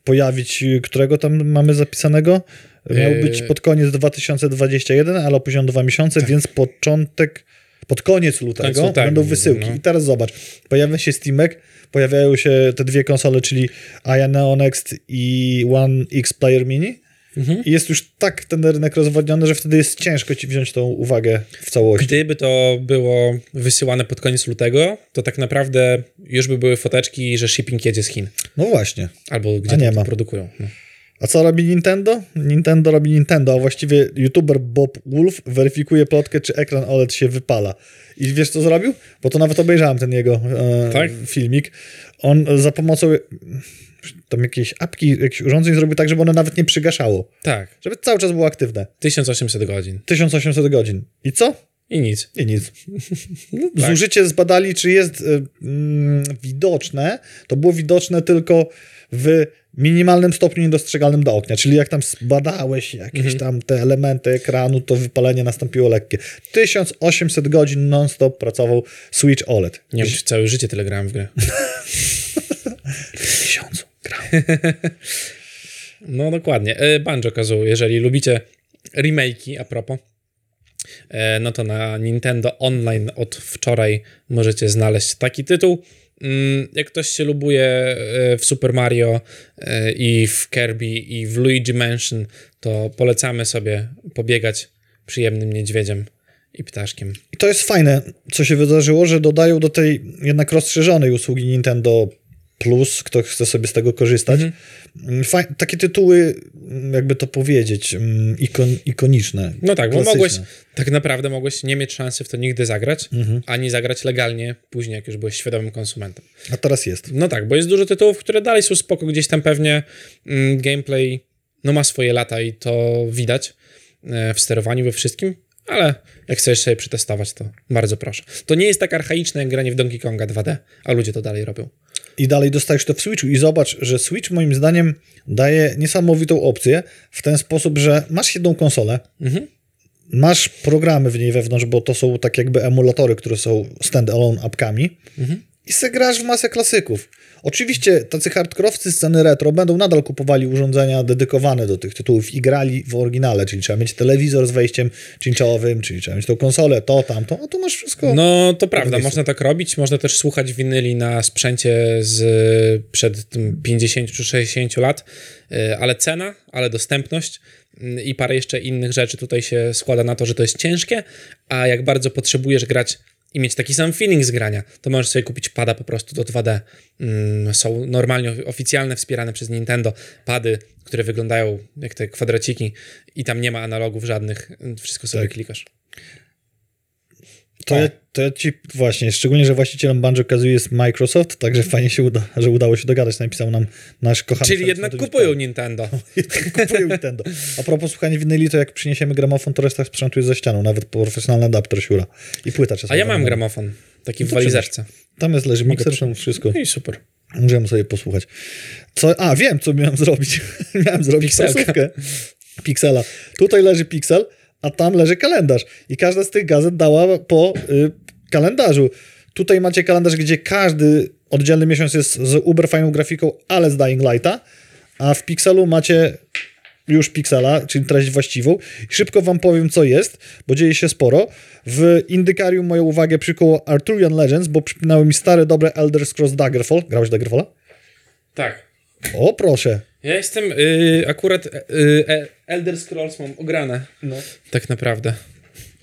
pojawić, którego tam mamy zapisanego? Miał być pod koniec 2021, ale opóźniono dwa miesiące, więc początek, pod koniec lutego lutego, będą wysyłki. no. I teraz zobacz, pojawia się Steamek, pojawiają się te dwie konsole, czyli Aya Neo Next i One X Player Mini. Mhm. I jest już tak ten rynek rozwodniony, że wtedy jest ciężko ci wziąć tą uwagę w całości. Gdyby to było wysyłane pod koniec lutego, to tak naprawdę już by były foteczki, że shipping jedzie z Chin. No właśnie. Albo gdzie nie ma. produkują. No. A co robi Nintendo? Nintendo robi Nintendo, a właściwie youtuber Bob Wolf weryfikuje plotkę, czy ekran OLED się wypala. I wiesz, co zrobił? Bo to nawet obejrzałem ten jego e, Tak? filmik. On za pomocą tam jakiejś apki, jakichś urządzeń zrobił tak, żeby one nawet nie przygaszało. Tak, Żeby cały czas było aktywne. 1800 godzin. 1800 godzin. I co? I nic. I nic. tak. Zużycie zbadali, czy jest y, mm, widoczne. To było widoczne tylko w minimalnym stopniu niedostrzegalnym do okna. Czyli jak tam zbadałeś jakieś Mhm. tam te elementy ekranu, to wypalenie nastąpiło lekkie. 1800 godzin non-stop pracował Switch OLED. Nie wiem, czy całe życie tyle grałem w grę. No dokładnie. E, Banjo Kazooie, jeżeli lubicie remake'i, a propos, e, no to na Nintendo Online od wczoraj możecie znaleźć taki tytuł. Mm, Jak ktoś się lubuje e, w Super Mario i w Kirby i w Luigi Mansion, to polecamy sobie pobiegać przyjemnym niedźwiedziem i ptaszkiem. I to jest fajne, co się wydarzyło, że dodają do tej jednak rozszerzonej usługi Nintendo Plus, kto chce sobie z tego korzystać. Mhm. Faj, takie tytuły, jakby to powiedzieć, mm, ikon, ikoniczne. No tak, bo klasyczne. mogłeś, tak naprawdę mogłeś nie mieć szansy w to nigdy zagrać, Mhm. ani zagrać legalnie później, jak już byłeś świadomym konsumentem. A teraz jest. No tak, bo jest dużo tytułów, które dalej są spoko, gdzieś tam pewnie mm, gameplay no ma swoje lata i to widać e, w sterowaniu, we wszystkim, ale jak chcesz sobie przetestować, to bardzo proszę. To nie jest tak archaiczne jak granie w Donkey Konga 2D, a ludzie to dalej robią. I dalej dostajesz to w Switchu i zobacz, że Switch moim zdaniem daje niesamowitą opcję w ten sposób, że masz jedną konsolę, Mhm. masz programy w niej wewnątrz, bo to są tak jakby emulatory, które są stand-alone apkami Mhm. i se grasz w masę klasyków. Oczywiście tacy hardkorowcy sceny retro będą nadal kupowali urządzenia dedykowane do tych tytułów i grali w oryginale, czyli trzeba mieć telewizor z wejściem cinczowym, czyli trzeba mieć tą konsolę, to, tamto, a tu masz wszystko. No to prawda, można tak robić, można też słuchać winyli na sprzęcie z przed tym 50 czy 60 lat, y, ale cena, ale dostępność y, i parę jeszcze innych rzeczy tutaj się składa na to, że to jest ciężkie, a jak bardzo potrzebujesz grać i mieć taki sam feeling z grania, to możesz sobie kupić pada po prostu do 2D. Mm, Są normalnie oficjalne, wspierane przez Nintendo pady, które wyglądają jak te kwadraciki i tam nie ma analogów żadnych, wszystko sobie Tak. klikasz. To, ja, to ja ci właśnie, szczególnie, że właścicielem Banjo Kazooie jest Microsoft, także fajnie się uda, że udało się dogadać, napisał nam nasz kochany... Czyli jednak kupują Nintendo. Kupują Nintendo. A propos słuchania winyli, to jak przyniesiemy gramofon, to reszta sprzętu jest za ścianą, nawet profesjonalny adapter siura. I płyta czasami. A ja mam gramofon, taki w No to walizeczce. Tam jest, leży mikser, tam wszystko. No i super. Możemy sobie posłuchać. Co, a, wiem, co miałem zrobić. miałem zrobić Pikselka. Pixela. Tutaj leży Pixel, a tam leży kalendarz. I każda z tych gazet dała po y, kalendarzu. Tutaj macie kalendarz, gdzie każdy oddzielny miesiąc jest z uber fajną grafiką, ale z Dying Lighta, a w Pixelu macie już Pixela, czyli treść właściwą. I szybko wam powiem, co jest, bo dzieje się sporo. W Indykarium moją uwagę przykuło Arthurian Legends, bo przypinały mi stare, dobre Elder Scrolls Daggerfall. Grałeś Daggerfalla? Tak. O, proszę. Ja jestem y, akurat y, y, Elder Scrolls mam ograne. No. Tak naprawdę.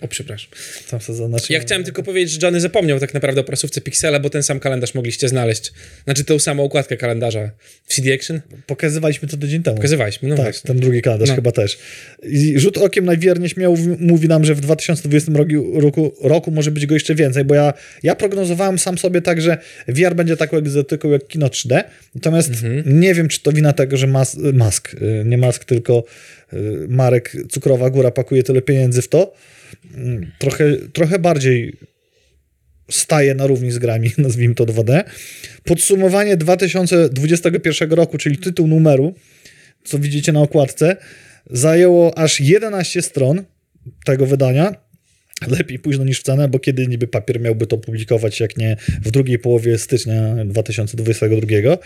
O, przepraszam. Tam zaznaczyłem. Ja chciałem tylko powiedzieć, że Johnny zapomniał tak naprawdę o prasówce Pixela, bo ten sam kalendarz mogliście znaleźć. Znaczy tą samą układkę kalendarza w CD Action. Pokazywaliśmy to tydzień temu. Pokazywaliśmy, no tak, właśnie. ten drugi kalendarz No. chyba też. I rzut okiem najwierniej śmiał mówi nam, że w 2020 roku, roku, może być go jeszcze więcej, bo ja, ja prognozowałem sam sobie tak, że VR będzie taką egzotyką jak kino 3D, natomiast Mhm. nie wiem, czy to wina tego, że mas, Mask, y, nie Mask, tylko Marek Cukrowa Góra pakuje tyle pieniędzy w to. Mm, Trochę, trochę bardziej staje na równi z grami, nazwijmy to 2D. Podsumowanie 2021 roku, czyli tytuł numeru, co widzicie na okładce, zajęło aż 11 stron tego wydania. Lepiej późno niż wcale, bo kiedy niby papier miałby to publikować, jak nie w drugiej połowie stycznia 2022.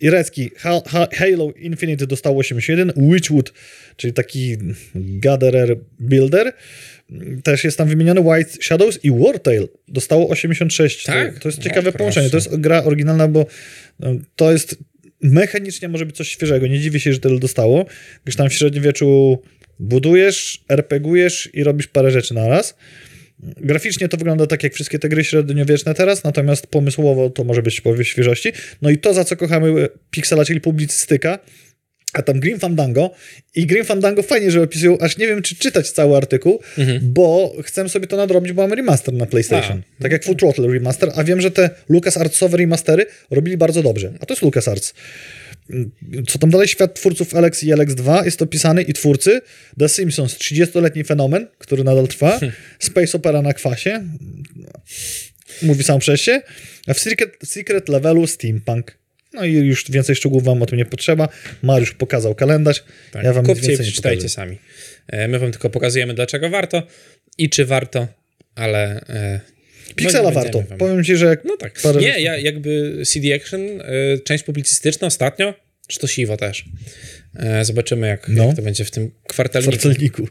I Recki, Ha- Ha- Halo Infinite dostał 81, Witchwood, czyli taki gatherer builder, też jest tam wymieniony White Shadows i Wartail dostało 86. Tak? To, to jest O, ciekawe proszę. połączenie. To jest gra oryginalna, bo no, to jest mechanicznie może być coś świeżego. Nie dziwię się, że tyle dostało, gdyż tam w średniowieczu budujesz, RPGujesz i robisz parę rzeczy na raz. Graficznie to wygląda tak jak wszystkie te gry średniowieczne teraz, natomiast pomysłowo to może być powiew świeżości. No i to, za co kochamy Pixela, czyli publicystyka, a tam Green Fandango i Green Fandango fajnie, że opisują, aż nie wiem, czy czytać cały artykuł, bo chcę sobie to nadrobić, bo mam remaster na PlayStation. A. Tak jak Full Throttle remaster, a wiem, że te LucasArtsowe remastery robili bardzo dobrze, a to jest LucasArts. Co tam dalej? Świat twórców Alex i Alex 2 jest opisany i twórcy The Simpsons, 30-letni fenomen, który nadal trwa, Space Opera na kwasie, mówi sam przez się, a w Secret, secret levelu Steampunk. No i już więcej szczegółów wam o tym nie potrzeba. Mariusz pokazał kalendarz. Tak. Ja wam nic Kupcie i więcej nie przeczytajcie sami. E, My wam tylko pokazujemy, dlaczego warto i czy warto, ale... no Piksela nie warto. wam- Powiem ci, że jak No tak. parę Nie, ja jakby CD Action, e, część publicystyczna ostatnio, czy to siwo też. E, Zobaczymy, jak, No. jak to będzie w tym kwartalniku.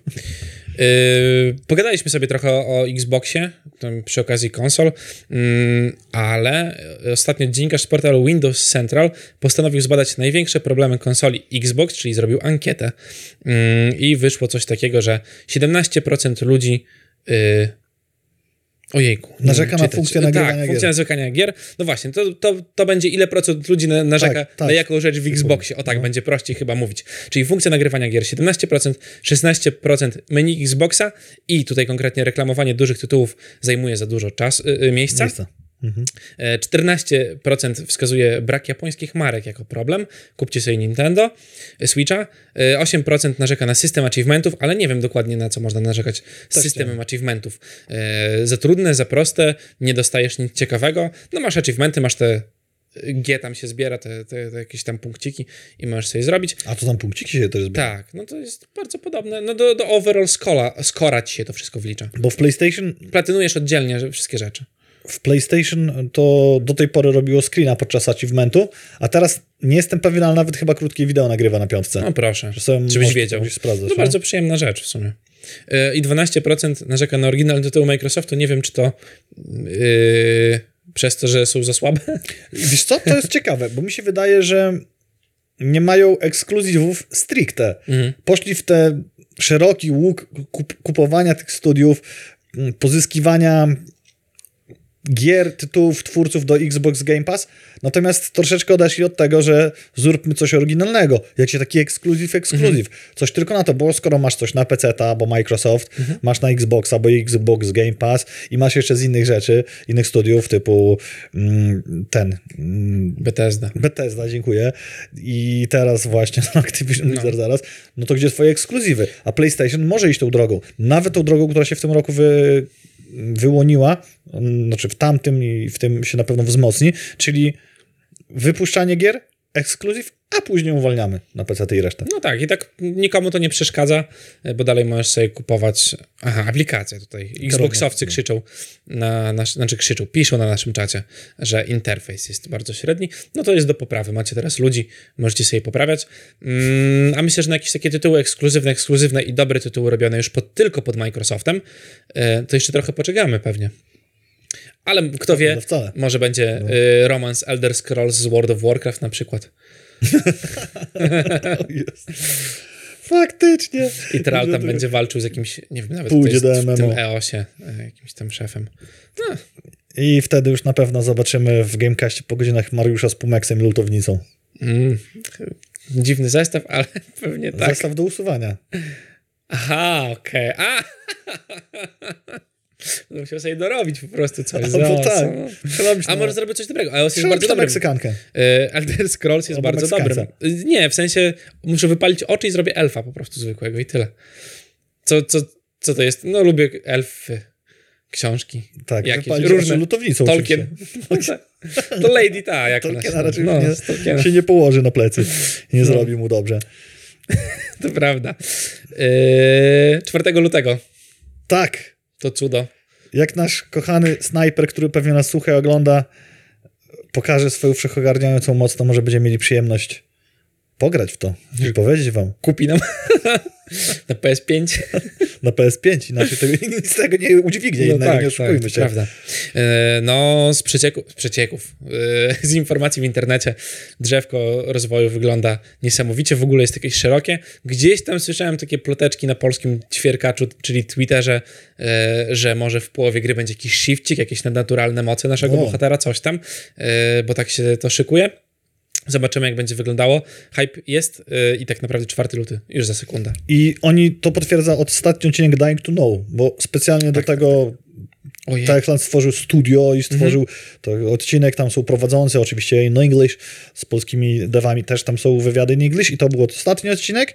Yy, pogadaliśmy sobie trochę o, Xboxie przy okazji konsol, mm, ale ostatnio dziennikarz z portalu Windows Central postanowił zbadać największe problemy konsoli Xbox, czyli zrobił ankietę mm, i wyszło coś takiego, że 17% ludzi yy, Ojejku. Narzeka na funkcję nagrywania Tak, gier. funkcja narzekania gier. No właśnie, to, to, to będzie ile procent ludzi na, narzeka Tak, tak. na jaką rzecz w Xboxie. O tak, No. będzie prościej chyba mówić. Czyli funkcja nagrywania gier 17%, 16% menu Xboxa i tutaj konkretnie reklamowanie dużych tytułów zajmuje za dużo czasu, y, y, miejsca. Miejsca. Mhm. E, 14% wskazuje brak japońskich marek jako problem. Kupcie sobie Nintendo, e, Switcha. E, 8% narzeka na system achievementów, ale nie wiem dokładnie na co można narzekać z Też systemem achievementów. E, Za trudne, za proste, nie dostajesz nic ciekawego. No masz achievementy, masz te e, G tam się zbiera, te, te, te jakieś tam punkciki i możesz sobie zrobić. A to tam punkciki się też zbiera. Tak, no to jest bardzo podobne. No do, do overall scora, scora ci się to wszystko wlicza. Bo w PlayStation, Platynujesz oddzielnie wszystkie rzeczy. W PlayStation to do tej pory robiło screena podczas achievementu, a teraz nie jestem pewien, ale nawet chyba krótkie wideo nagrywa na piątce. No proszę, żebyś możesz wiedział. gdzieś sprawdzać, No bardzo przyjemna rzecz w sumie. Yy, I 12% narzeka na oryginalny tytuł Microsoftu. Nie wiem, czy to yy, przez to, że są za słabe. Wiesz co, to jest ciekawe, bo mi się wydaje, że nie mają ekskluzywów stricte. Mhm. Poszli w ten szeroki łuk kup kupowania tych studiów, mm, pozyskiwania gier, tytułów, twórców do Xbox Game Pass, natomiast troszeczkę odeszli od tego, że zróbmy coś oryginalnego, jakiś taki ekskluzyw, ekskluzyw, coś tylko na to, bo skoro masz coś na PC, bo Microsoft, masz na Xboxa, bo Xbox Game Pass i masz jeszcze z innych rzeczy, innych studiów typu mm, ten mm, Bethesda. Bethesda, dziękuję. I teraz właśnie no, Activision Blizzard zaraz. No to gdzie twoje ekskluzywy? A PlayStation może iść tą drogą. Nawet tą drogą, która się w tym roku wy, wyłoniła, znaczy w tamtym i w tym się na pewno wzmocni, czyli wypuszczanie gier, ekskluzyw, a później uwalniamy na PC i resztę. No tak, i tak nikomu to nie przeszkadza, bo dalej możesz sobie kupować. Aha, aplikacje tutaj. Xboxowcy krzyczą na nasz, znaczy krzyczą, piszą na naszym czacie, że interfejs jest bardzo średni. No to jest do poprawy. Macie teraz ludzi, możecie sobie poprawiać. Mm, a myślę, że na jakieś takie tytuły ekskluzywne, ekskluzywne i dobre tytuły robione już pod, tylko pod Microsoftem, e, to jeszcze trochę poczekamy pewnie. Ale kto wie, No może będzie No. y, romans Elder Scrolls z World of Warcraft na przykład. Jest. Faktycznie. I Tral tam będzie walczył z jakimś, nie wiem, nawet Pójdzie do w tym MMO. EOSie, e, jakimś tam szefem. No, I wtedy już na pewno zobaczymy w Gamecastie po godzinach Mariusza z Pumeksem i lutownicą. mm, dziwny zestaw, ale pewnie tak. Zestaw do usuwania. Aha, okej. A! No, Musiał sobie dorobić po prostu coś. Albo za- tak. co? A może zrobić coś dobrego. EOS jest bardzo na dobrym. Meksykankę. E, Elder Scrolls jest Albo bardzo Meksykanca. dobrym. E, Nie, w sensie muszę wypalić oczy i zrobię elfa po prostu zwykłego i tyle. Co, co, co to jest? No lubię elfy. książki. Tak, Jakieś różne. lutownicą Tolkien. to Lady ta, jak Tolkiena raczej no, nie, się nie położy na plecy. Nie No. zrobi mu dobrze. To prawda. Yy, 4 lutego. Tak, To cudo. Jak nasz kochany snajper, który pewnie nas słucha i ogląda, pokaże swoją wszechogarniającą moc, to może będziemy mieli przyjemność pograć w to i powiedzieć wam. Kupi nam na PS5. na PS5, inaczej tego, nic z tego nie udźwignie, innego nie oszukujmy to się. prawda. E, No, z, przecieku, z przecieków, e, z informacji w internecie, drzewko rozwoju wygląda niesamowicie, w ogóle jest jakieś szerokie. Gdzieś tam słyszałem takie ploteczki na polskim ćwierkaczu, czyli Twitterze, e, że może w połowie gry będzie jakiś shifcik, jakieś nadnaturalne moce naszego O. bohatera, coś tam, bo tak się to szykuje. Zobaczymy, jak będzie wyglądało. Hype jest e, i tak naprawdę 4 luty, już za sekundę. I oni to potwierdza ostatni odcinek Dying to Know, bo specjalnie do tego Ojej. Techland stworzył studio i stworzył Mhm. odcinek, tam są prowadzący, oczywiście in English, z polskimi devami też tam są wywiady in English i to był ostatni odcinek.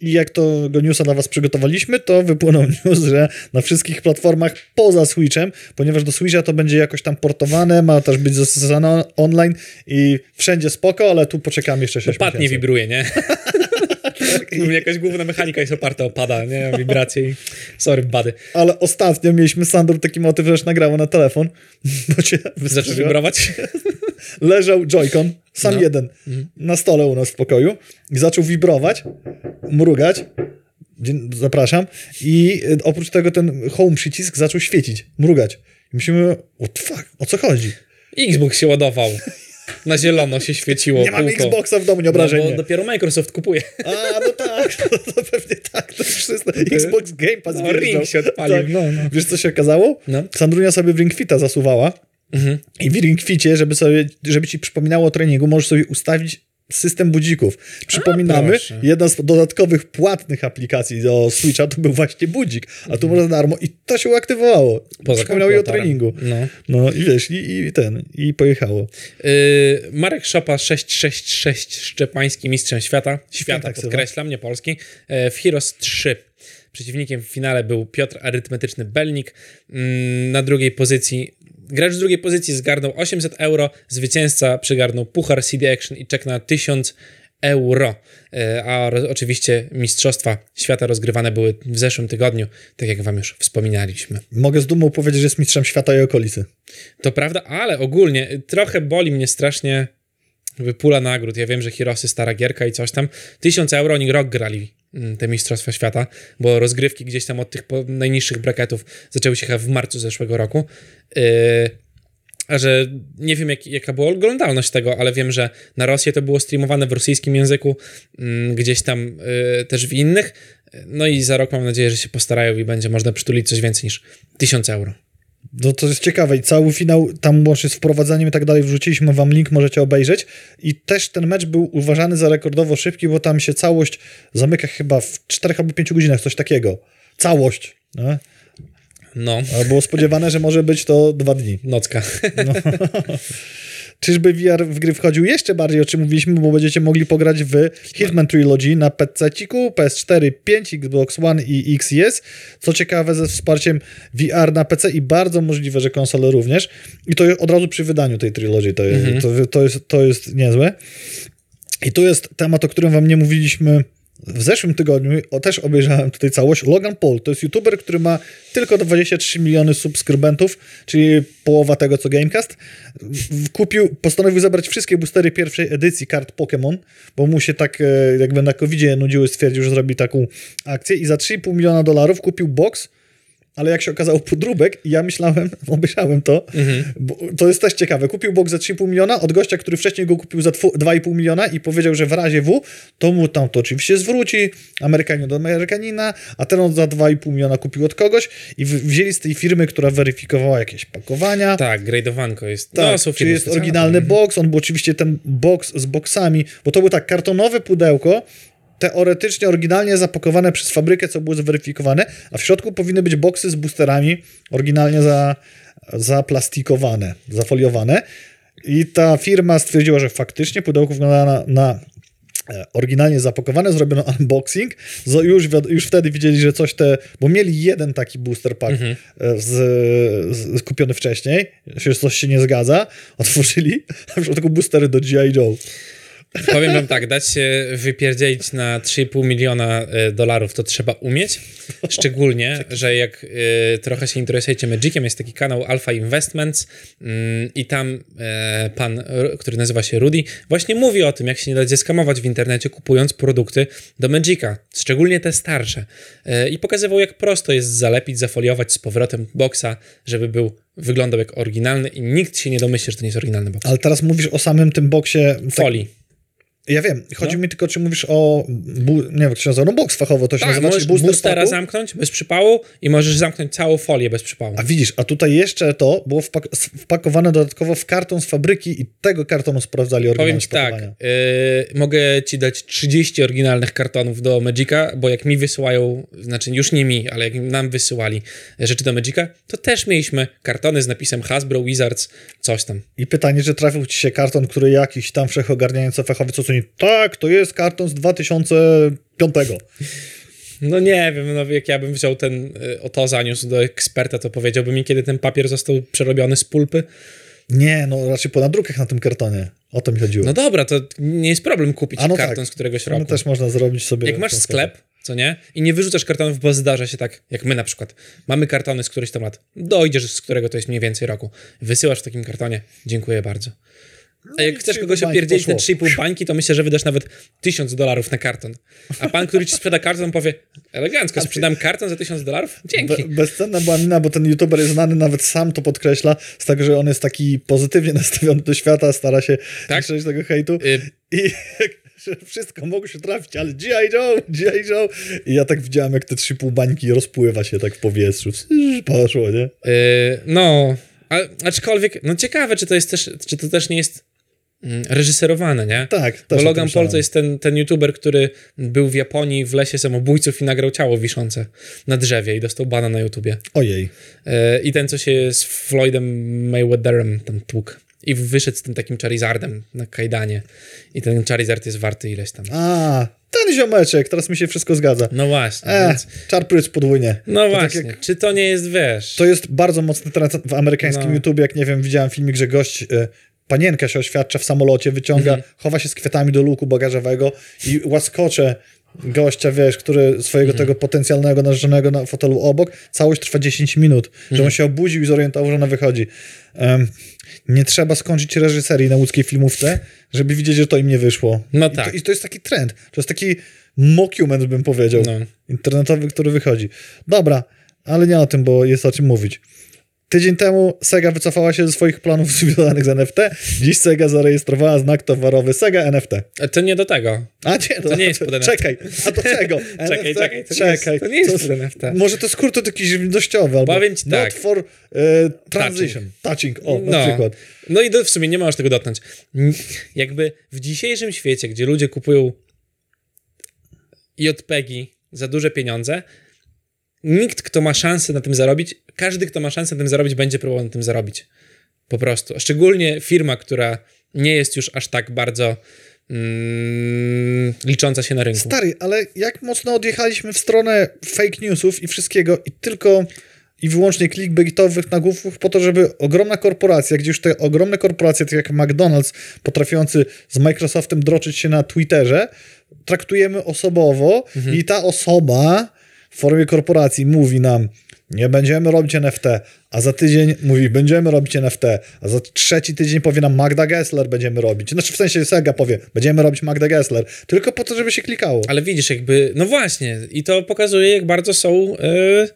I jak to go newsa dla was przygotowaliśmy, to wypłynął news, że na wszystkich platformach poza Switchem, ponieważ do Switcha to będzie jakoś tam portowane, ma też być zastosowane online i wszędzie spoko, ale tu poczekamy jeszcze 6 Pad nie wibruje, nie? Jakaś główna mechanika jest oparta o pada, nie? Wibracje i... Sorry, bady. Ale ostatnio mieliśmy Sandor taki motyw, że już nagrało na telefon, bo cię Zaczął wystraszyło. Leżał Joy-Con, sam No. jeden, na stole u nas w pokoju i zaczął wibrować, mrugać. Zapraszam. I y, oprócz tego ten home przycisk zaczął świecić, mrugać. I myślimy, what fuck, o co chodzi? Xbox się ładował. Na zielono się świeciło Nie kółko. Xboxa w domu, nie No, obrażenie. bo dopiero Microsoft kupuje. A, no tak, to, to pewnie tak, to wszystko. Xbox Game Pass No, wjeżdżał. Ring się odpalił, Tak. no, no. Wiesz, co się okazało? No. Sandrunia sobie w Ring Fita zasuwała Mhm. i w Ring Ficie, żeby, sobie, żeby ci przypominało o treningu, możesz sobie ustawić system budzików. Przypominamy, proszę. jedna z dodatkowych płatnych aplikacji do Switcha to był właśnie budzik, a tu można za darmo i to się uaktywowało. Poza Przypominało jej o treningu. No. No i wiesz, i, i ten, i pojechało. Yy, Marek Szopa 666 Szczepański mistrzem świata. Świata, tak podkreślam, nie Polski. Yy, w Heroes 3. Przeciwnikiem w finale był Piotr Arytmetyczny Belnik. Mm, Na drugiej pozycji Gracz z drugiej pozycji zgarnął 800 euro, zwycięzca przygarnął puchar CD Action i czek na 1000 euro. E, A oczywiście Mistrzostwa Świata rozgrywane były w zeszłym tygodniu, tak jak wam już wspominaliśmy. Mogę z dumą powiedzieć, że jest mistrzem świata i okolicy. To prawda, ale ogólnie trochę boli mnie strasznie jakby pula nagród. Ja wiem, że Hirosy stara gierka i coś tam. 1000 euro oni rok grali te Mistrzostwa Świata, bo rozgrywki gdzieś tam od tych najniższych bracketów zaczęły się chyba w marcu zeszłego roku. Yy, a że nie wiem, jak, jaka była oglądalność tego, ale wiem, że na Rosję to było streamowane w rosyjskim języku, mm, gdzieś tam y, też w innych. No i za rok mam nadzieję, że się postarają i będzie można przytulić coś więcej niż 1000 euro. No to jest ciekawe i cały finał tam łącznie z wprowadzaniem i tak dalej wrzuciliśmy wam link, możecie obejrzeć i też ten mecz był uważany za rekordowo szybki, bo tam się całość zamyka chyba w 4 albo 5 godzinach, coś takiego. Całość. No, A było spodziewane, że może być to dwa dni. nocka. Czyżby VR w gry wchodził jeszcze bardziej, o czym mówiliśmy, bo będziecie mogli pograć w Hitman Trilogy na PC-ciku, PS4, 5, Xbox One i X i S. Co ciekawe, ze wsparciem VR na PC i bardzo możliwe, że konsole również. I to od razu przy wydaniu tej Trilogy to, jest, to, to, jest, to jest niezłe. I tu jest temat, o którym wam nie mówiliśmy w zeszłym tygodniu. O, też obejrzałem tutaj całość. Logan Paul to jest youtuber, który ma tylko 23 miliony subskrybentów, czyli połowa tego co Gamecast. Kupił, postanowił zabrać wszystkie boostery pierwszej edycji kart Pokémon, bo mu się tak e, jakby na covidzie nudziły, stwierdził, że zrobi taką akcję i za 3,5 miliona dolarów kupił box ale jak się okazało podróbek ja myślałem, obejrzałem to, bo to jest też ciekawe, kupił box za 3,5 miliona od gościa, który wcześniej go kupił za dwu- 2,5 miliona i powiedział, że w razie W, to mu tam to oczywiście zwróci, Amerykanin do Amerykanina, a ten on za 2,5 miliona kupił od kogoś i wzięli z tej firmy, która weryfikowała jakieś pakowania, Tak, gradowanko jest. tak, no, są czy firmy jest oryginalny box, on był oczywiście ten box z boksami, bo to był tak kartonowe pudełko, teoretycznie oryginalnie zapakowane przez fabrykę, co było zweryfikowane, a w środku powinny być boksy z boosterami oryginalnie za, zaplastikowane, zafoliowane. I ta firma stwierdziła, że faktycznie pudełko wygląda na, na e, oryginalnie zapakowane, zrobiono unboxing, już, już wtedy widzieli, że coś te, bo mieli jeden taki booster pack Mhm. e, z, z, kupiony wcześniej, że coś się nie zgadza, otworzyli, a w tylko boostery do G.I. Joe. Powiem wam tak, dać się wypierdzielić na 3,5 miliona e, dolarów to trzeba umieć. Szczególnie, że jak e, trochę się interesujecie Magiciem, jest taki kanał Alpha Investments mm, i tam e, pan, który nazywa się Rudy, właśnie mówi o tym, jak się nie dać zeskamować w internecie, kupując produkty do Magica, szczególnie te starsze. I pokazywał, jak prosto jest zalepić, zafoliować z powrotem boxa, żeby był wyglądał jak oryginalny i nikt się nie domyśli, że to nie jest oryginalny box. Ale teraz mówisz o samym tym boksie. tak- Folii. Ja wiem, chodzi No. mi tylko, czy mówisz o, bu, nie wiem, jak się nazywa, no box fachowo to się Tak, nazywa, możesz booster boostera packu. zamknąć bez przypału i możesz zamknąć całą folię bez przypału. A widzisz, a tutaj jeszcze to było wpak- wpakowane dodatkowo w karton z fabryki i tego kartonu sprawdzali Powiem oryginalność ci tak, yy, mogę ci dać 30 oryginalnych kartonów do Magica, bo jak mi wysyłają, znaczy już nie mi, ale jak nam wysyłali rzeczy do Magica, to też mieliśmy kartony z napisem Hasbro, Wizards, coś tam. I pytanie, czy trafił ci się karton, który jakiś tam wszechogarniający fachowiec tak, to jest karton z 2005. No nie wiem, no jak ja bym wziął ten, y, o to zaniósł do eksperta, to powiedziałby mi, kiedy ten papier został przerobiony z pulpy. Nie, no raczej po nadrukach na tym kartonie. O to mi chodziło. No dobra, to nie jest problem kupić no karton tak. z któregoś No roku. też można zrobić sobie... Jak masz sposób. sklep, co nie? I nie wyrzucasz kartonów, bo zdarza się tak, jak my na przykład. Mamy kartony z któryś tam lat. Dojdziesz, z którego to jest mniej więcej roku. Wysyłasz w takim kartonie. Dziękuję bardzo. A jak chcesz 3,5 kogoś opierdzielić na poszło. 3,5 bańki, to myślę, że wydasz nawet 1000 dolarów na karton. A pan, który ci sprzeda karton, powie elegancko, sprzedam karton za 1000 dolarów? Dzięki. Be, bezcenna była mina, bo ten youtuber jest znany, nawet sam to podkreśla, z tego, że on jest taki pozytywnie nastawiony do świata, stara się Tak? nie tego hejtu. Y, I że wszystko mogło się trafić, ale G.I. Joe, G.I. Joe. I ja tak widziałem, jak te trzy pół bańki rozpływa się tak w powietrzu. Poszło, nie? y, no, a, aczkolwiek, no ciekawe, czy to jest też, czy to też nie jest reżyserowane, nie? Tak, też Bo Logan Paul to jest ten, ten youtuber, który był w Japonii w lesie samobójców i nagrał ciało wiszące na drzewie i dostał bana na YouTubie. Ojej. E, I ten, co się z Floydem Mayweatherem tam tłukł. I wyszedł z tym takim Charizardem na kajdanie. I ten Charizard jest warty ileś tam. A, ten ziomeczek, teraz mi się wszystko zgadza. No właśnie. E, Więc, czarpryc podwójnie. no to tak właśnie. jak- Czy to nie jest, wiesz... To jest bardzo mocny trend w amerykańskim No. YouTube, jak nie wiem, widziałem filmik, że gość, e, panienka się oświadcza w samolocie, wyciąga, Mhm. chowa się z kwiatami do luku bagażowego i łaskocze gościa, wiesz, który swojego Mhm. tego potencjalnego narzeczonego na fotelu obok, całość trwa 10 minut, że Mhm. on się obudził i zorientował, że ona wychodzi. Em, nie trzeba skończyć reżyserii na łódzkiej filmówce, żeby widzieć, że to im nie wyszło. No I tak. To, I to jest taki trend, to jest taki mockument, bym powiedział, No. internetowy, który wychodzi. Dobra, ale nie o tym, bo jest o czym mówić. Tydzień temu Sega wycofała się ze swoich planów związanych z NFT. Dziś Sega zarejestrowała znak towarowy Sega NFT. E, To nie do tego. A nie, To nie jest pod NFT. Czekaj, a do czego? Czekaj, NFT? czekaj, to nie jest- czekaj. to nie jest Co- pod NFT. Może to skrót jakiś żywnościowy, albo Powiem ci not tak. for e, transition. Touching, o, na No. przykład. No i do, w sumie nie możesz tego dotknąć. Jakby w dzisiejszym świecie, gdzie ludzie kupują JPEGi za duże pieniądze, nikt, kto ma szansę na tym zarobić, każdy, kto ma szansę na tym zarobić, będzie próbował na tym zarobić. Po prostu. A Szczególnie firma, która nie jest już aż tak bardzo mm, licząca się na rynku. Stary, ale jak mocno odjechaliśmy w stronę fake newsów i wszystkiego i tylko i wyłącznie clickbaitowych nagłówków po to, żeby ogromna korporacja, gdzie już te ogromne korporacje, tak jak McDonald's, potrafiący z Microsoftem droczyć się na Twitterze, traktujemy osobowo i ta osoba w formie korporacji mówi nam, nie będziemy robić NFT, a za tydzień mówi, będziemy robić NFT, a za trzeci tydzień powie nam Magda Gessler będziemy robić. Znaczy w sensie Sega powie, będziemy robić Magda Gessler, tylko po to, żeby się klikało. Ale widzisz, jakby, no właśnie, i to pokazuje, jak bardzo są, e,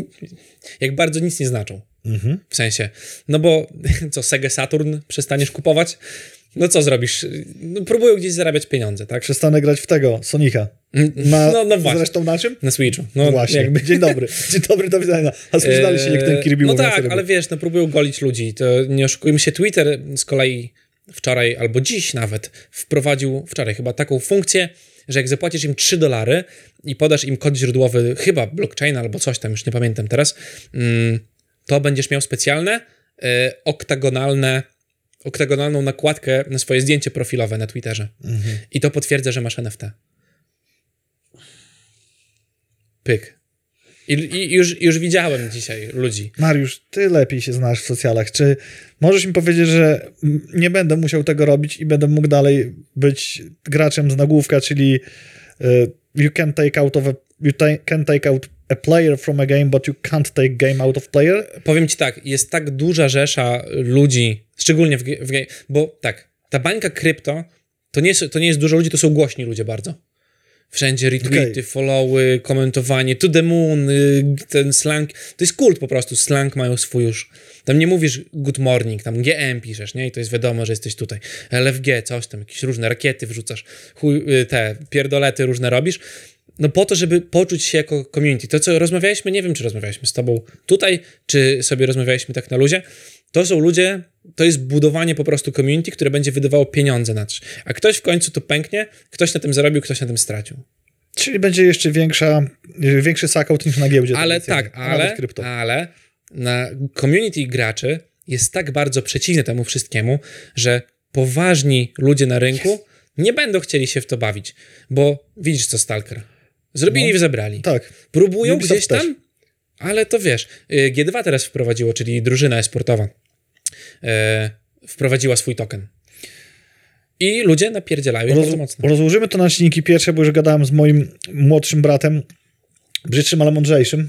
jak bardzo nic nie znaczą. Mhm. W sensie, no bo co, Sega Saturn przestaniesz kupować? No co zrobisz? No, próbują gdzieś zarabiać pieniądze, tak? Przestanę grać w tego, Sonika. Na, No, no właśnie. Zresztą na czym? Na Switchu. No Właśnie. jakby. Dzień dobry. Dzień dobry, do widzenia. A sprzedaliście się, jak ten Kirby No tak, ale wiesz, no próbują golić ludzi. To nie oszukujmy się, Twitter z kolei wczoraj albo dziś nawet wprowadził, wczoraj chyba, taką funkcję, że jak zapłacisz im 3 dolary i podasz im kod źródłowy, chyba blockchain albo coś tam, już nie pamiętam teraz, mm, to będziesz miał specjalne, e, oktagonalne oktagonalną nakładkę na swoje zdjęcie profilowe na Twitterze. I to potwierdza, że masz NFT. Pyk. I, i już, już widziałem dzisiaj ludzi. Mariusz, ty lepiej się znasz w socjalach. Czy możesz mi powiedzieć, że nie będę musiał tego robić i będę mógł dalej być graczem z nagłówka, czyli y, you can take out of a, you ta- can take out a player from a game, but you can't take game out of player? Powiem ci tak, jest tak duża rzesza ludzi, szczególnie w, w bo tak, ta bańka krypto to nie, jest, to nie jest dużo ludzi, to są głośni ludzie bardzo. Wszędzie retweety, Okej. followy, komentowanie, to the moon, ten slang, to jest kult po prostu, slang mają swój już. Tam nie mówisz good morning, tam GM piszesz, nie? I to jest wiadomo, że jesteś tutaj. LFG, coś tam, jakieś różne rakiety wrzucasz, chuj, y, te pierdolety różne robisz. No po to, żeby poczuć się jako community. To, co rozmawialiśmy, nie wiem, czy rozmawialiśmy z tobą tutaj, czy sobie rozmawialiśmy tak na luzie, to są ludzie, to jest budowanie po prostu community, które będzie wydawało pieniądze na coś. A ktoś w końcu to pęknie, ktoś na tym zarobił, ktoś na tym stracił. Czyli będzie jeszcze większa, większy sakaut niż na giełdzie. Ale tak, ale, ale na community graczy jest tak bardzo przeciwny temu wszystkiemu, że poważni ludzie na rynku nie będą chcieli się w to bawić, bo widzisz co Stalker. Zrobili No. i zebrali. Tak. Próbują Ubisoft gdzieś też. tam, ale to wiesz, y, G2 teraz wprowadziło, czyli drużyna esportowa, e, wprowadziła swój token. I ludzie napierdzielają Roz, bardzo mocno. rozłożymy to na czynniki pierwsze, bo już gadałem z moim młodszym bratem, brzydszym, ale mądrzejszym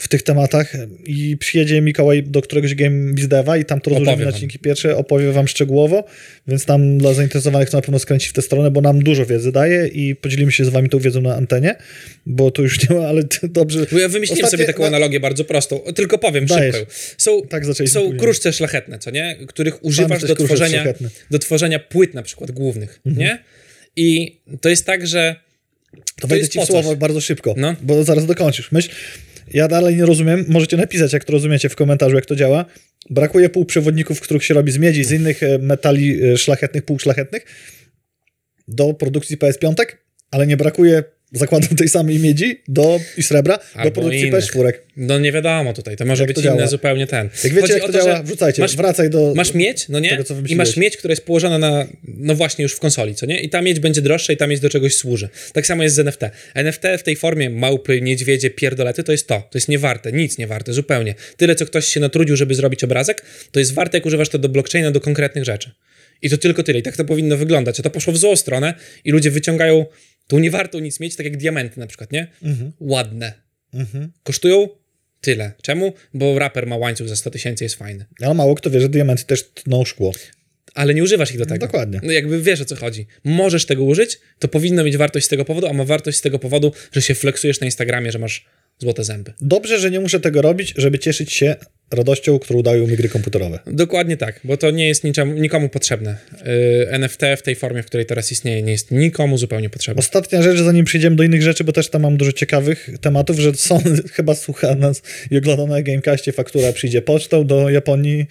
w tych tematach i przyjedzie Mikołaj do któregoś Game Bizdeva i tam to rozłożymy Opowie na czynniki pierwsze, opowie wam szczegółowo, więc tam dla zainteresowanych to na pewno skręci w tę stronę, bo nam dużo wiedzy daje i podzielimy się z wami tą wiedzą na antenie, bo to już nie ma, ale dobrze. Bo ja wymyśliłem Ostatnie- sobie taką analogię bardzo prostą, tylko powiem Dajesz. szybko. Są, Tak są kruszce szlachetne, co nie? Których używasz do tworzenia, do tworzenia płyt na przykład głównych, Mhm. nie? I to jest tak, że To wejdę jest ci w słowo bardzo szybko, No. bo zaraz dokończysz. Myśl, ja dalej nie rozumiem, możecie napisać, jak to rozumiecie w komentarzu, jak to działa. Brakuje półprzewodników, których się robi z miedzi, z innych e, metali e, szlachetnych, półszlachetnych do produkcji PS5, ale nie brakuje, zakładam, tej samej miedzi do, i srebra do Albo produkcji innych. PS4. no nie wiadomo tutaj, to może Jak być to inne zupełnie ten. Jak wiecie, Chodzi jak to, to, działa, wrzucajcie, masz- wracaj do... Masz miedź, no nie? tego, co I masz miedź, która jest położona na, no właśnie już w konsoli, co nie? I ta miedź będzie droższa i ta miedź do czegoś służy. Tak samo jest z NFT. NFT w tej formie małpy, niedźwiedzie, pierdolety to jest to. To jest niewarte, nic nie warte, zupełnie. Tyle, co ktoś się natrudził, żeby zrobić obrazek, to jest warte, jak używasz to do blockchaina, do konkretnych rzeczy. I to tylko tyle. I tak to powinno wyglądać. A to poszło w złą stronę i ludzie wyciągają tą niewartą nic mieć, tak jak diamenty na przykład, nie? Ładne. Mhm. Kosztują tyle. Czemu? Bo raper ma łańcuch za 100 tysięcy, jest fajny. Ale mało kto wie, że diamenty też tną szkło. ale nie używasz ich do tego. dokładnie. No jakby wiesz o co chodzi. Możesz tego użyć, to powinno mieć wartość z tego powodu, a ma wartość z tego powodu, że się flexujesz na Instagramie, że masz złote zęby. Dobrze, że nie muszę tego robić, żeby cieszyć się radością, którą dają mi gry komputerowe. Dokładnie tak, bo to nie jest niczemu, nikomu potrzebne. Yy, NFT w tej formie, w której teraz istnieje, nie jest nikomu zupełnie potrzebne. Ostatnia rzecz, zanim przejdziemy do innych rzeczy, bo też tam mam dużo ciekawych tematów, że Sony chyba słucha nas i ogląda na Gamecastie, faktura przyjdzie pocztą do Japonii,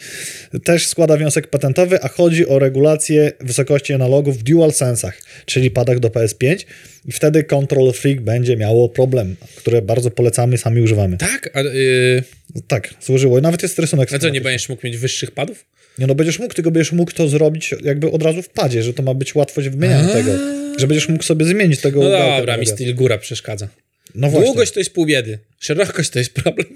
też składa wniosek patentowy, a chodzi o regulację wysokości analogów w DualSense'ach, czyli padach do PS5 i wtedy Control Freak będzie miało problem, które bardzo polecamy, sami używamy. Tak? A, yy, Tak, złożyło. Nawet jest rysunek. a co, nie będziesz mógł mieć wyższych padów? Nie no, będziesz mógł, tylko będziesz mógł to zrobić jakby od razu w padzie, że to ma być łatwość wymieniania tego. Że będziesz mógł sobie zmienić tego No dobra, mi styl góra przeszkadza. No właśnie. Długość to jest pół biedy, szerokość to jest problem.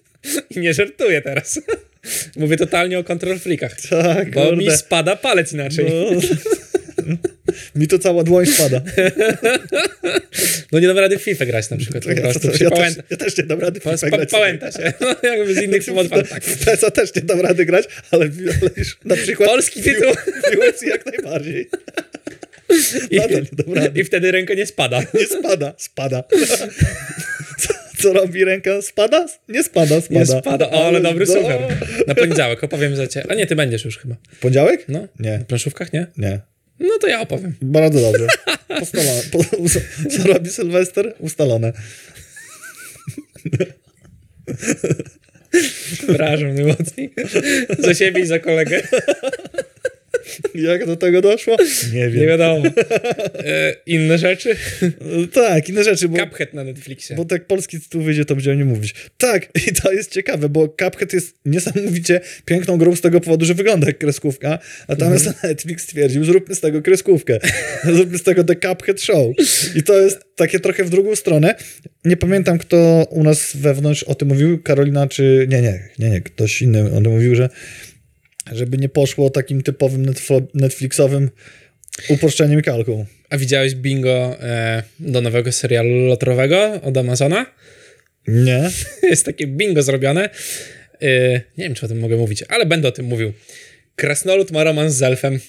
I nie żartuję teraz. Mówię totalnie o control freakach. Tak, Bo kurde. mi spada palec inaczej. No. mi to cała dłoń spada. No nie dam rady w FIFA grać na przykład. Ja, to, się ja, też, ja też nie dam rady w FIFA grać. pałęta się. No, jakby z innych powodów. tak. W PESA też nie dam rady grać, ale, ale już na przykład Polski tytuł. w UFC jak najbardziej. I. I wtedy ręka nie spada. Nie spada, spada. Co, co robi ręka? Spada? Nie spada, spada. Nie spada. O, ale dobry no. super. Na poniedziałek opowiem za ciebie. A nie, ty będziesz już chyba. Poniedziałek? No? Nie. W planszówkach, nie? Nie. No to ja opowiem. Bardzo dobrze. Postalone. Po, co robi Sylwester? Ustalone. Przepraszam najmocniej. Za siebie i za kolegę. Jak do tego doszło? Nie wiem. Nie wiadomo. E, inne rzeczy? Tak, inne rzeczy, bo... Cuphead na Netflixie. Bo tak polski tytuł wyjdzie, to będziemy o nim mówić. Tak, i to jest ciekawe, bo Cuphead jest niesamowicie piękną grą z tego powodu, że wygląda jak kreskówka, natomiast Mhm. Netflix stwierdził, zróbmy z tego kreskówkę. zróbmy z tego The Cuphead Show. I to jest takie trochę w drugą stronę. Nie pamiętam, kto u nas wewnątrz o tym mówił, Karolina czy... Nie, nie, nie, nie, ktoś inny o tym mówił, że żeby nie poszło takim typowym Netflixowym uproszczeniem i kalką. A widziałeś bingo e, do nowego serialu lotrowego od Amazona? Nie? Jest takie bingo zrobione. E, nie wiem, czy o tym mogę mówić, ale będę o tym mówił. Krasnolud ma romans z elfem.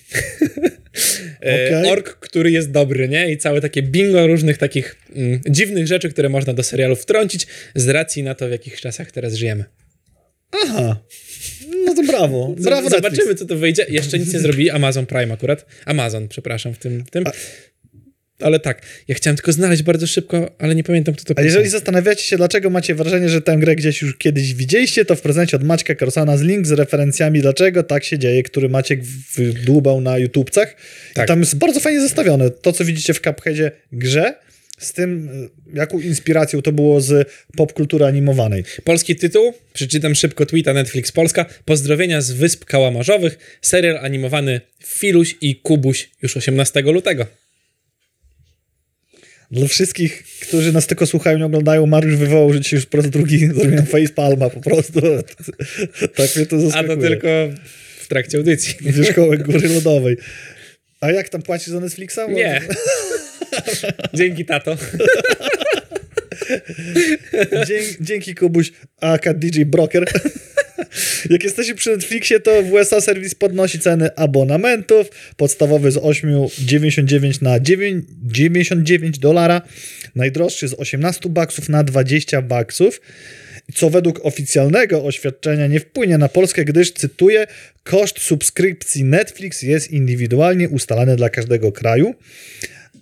E, Okej. Ork, który jest dobry, nie? I całe takie bingo różnych takich mm, dziwnych rzeczy, które można do serialu wtrącić z racji na to, w jakich czasach teraz żyjemy. Aha. No to brawo. Brawo Zobaczymy, co to wyjdzie. Jeszcze nic nie zrobili. Amazon Prime akurat. Amazon, przepraszam, w tym. W tym. Ale tak, ja chciałem tylko znaleźć bardzo szybko, ale nie pamiętam, kto to A pisał. jeżeli zastanawiacie się, dlaczego macie wrażenie, że tę grę gdzieś już kiedyś widzieliście, to w prezencie od Maćka Karsana z link z referencjami, dlaczego tak się dzieje, który Maciek wydłubał na YouTubcach. Tak. I tam jest bardzo fajnie zestawione. To, co widzicie w Cupheadzie grze, z tym, y, jaką inspiracją to było z popkultury animowanej. Polski tytuł, przeczytam szybko tweeta Netflix Polska. Pozdrowienia z Wysp Kałamarzowych. Serial animowany Filuś i Kubuś już 18 lutego. Dla wszystkich, którzy nas tylko słuchają i oglądają, Mariusz wywołał, że dzisiaj już po raz drugi zrobiłem facepalma po prostu. tak mnie to A zaskakuje. to tylko w trakcie audycji. Wierzchołek Góry Lodowej. A jak tam płacisz za Netflixa? Nie. Dzięki, tato. Dzięki, dzięki Kubuś, aka DJ Broker. Jak jesteście przy Netflixie, to w USA serwis podnosi ceny abonamentów. Podstawowy z 8,99 na 9, 99 dolara. Najdroższy z 18 baksów na 20 baksów. Co według oficjalnego oświadczenia nie wpłynie na Polskę, gdyż, cytuję, koszt subskrypcji Netflix jest indywidualnie ustalany dla każdego kraju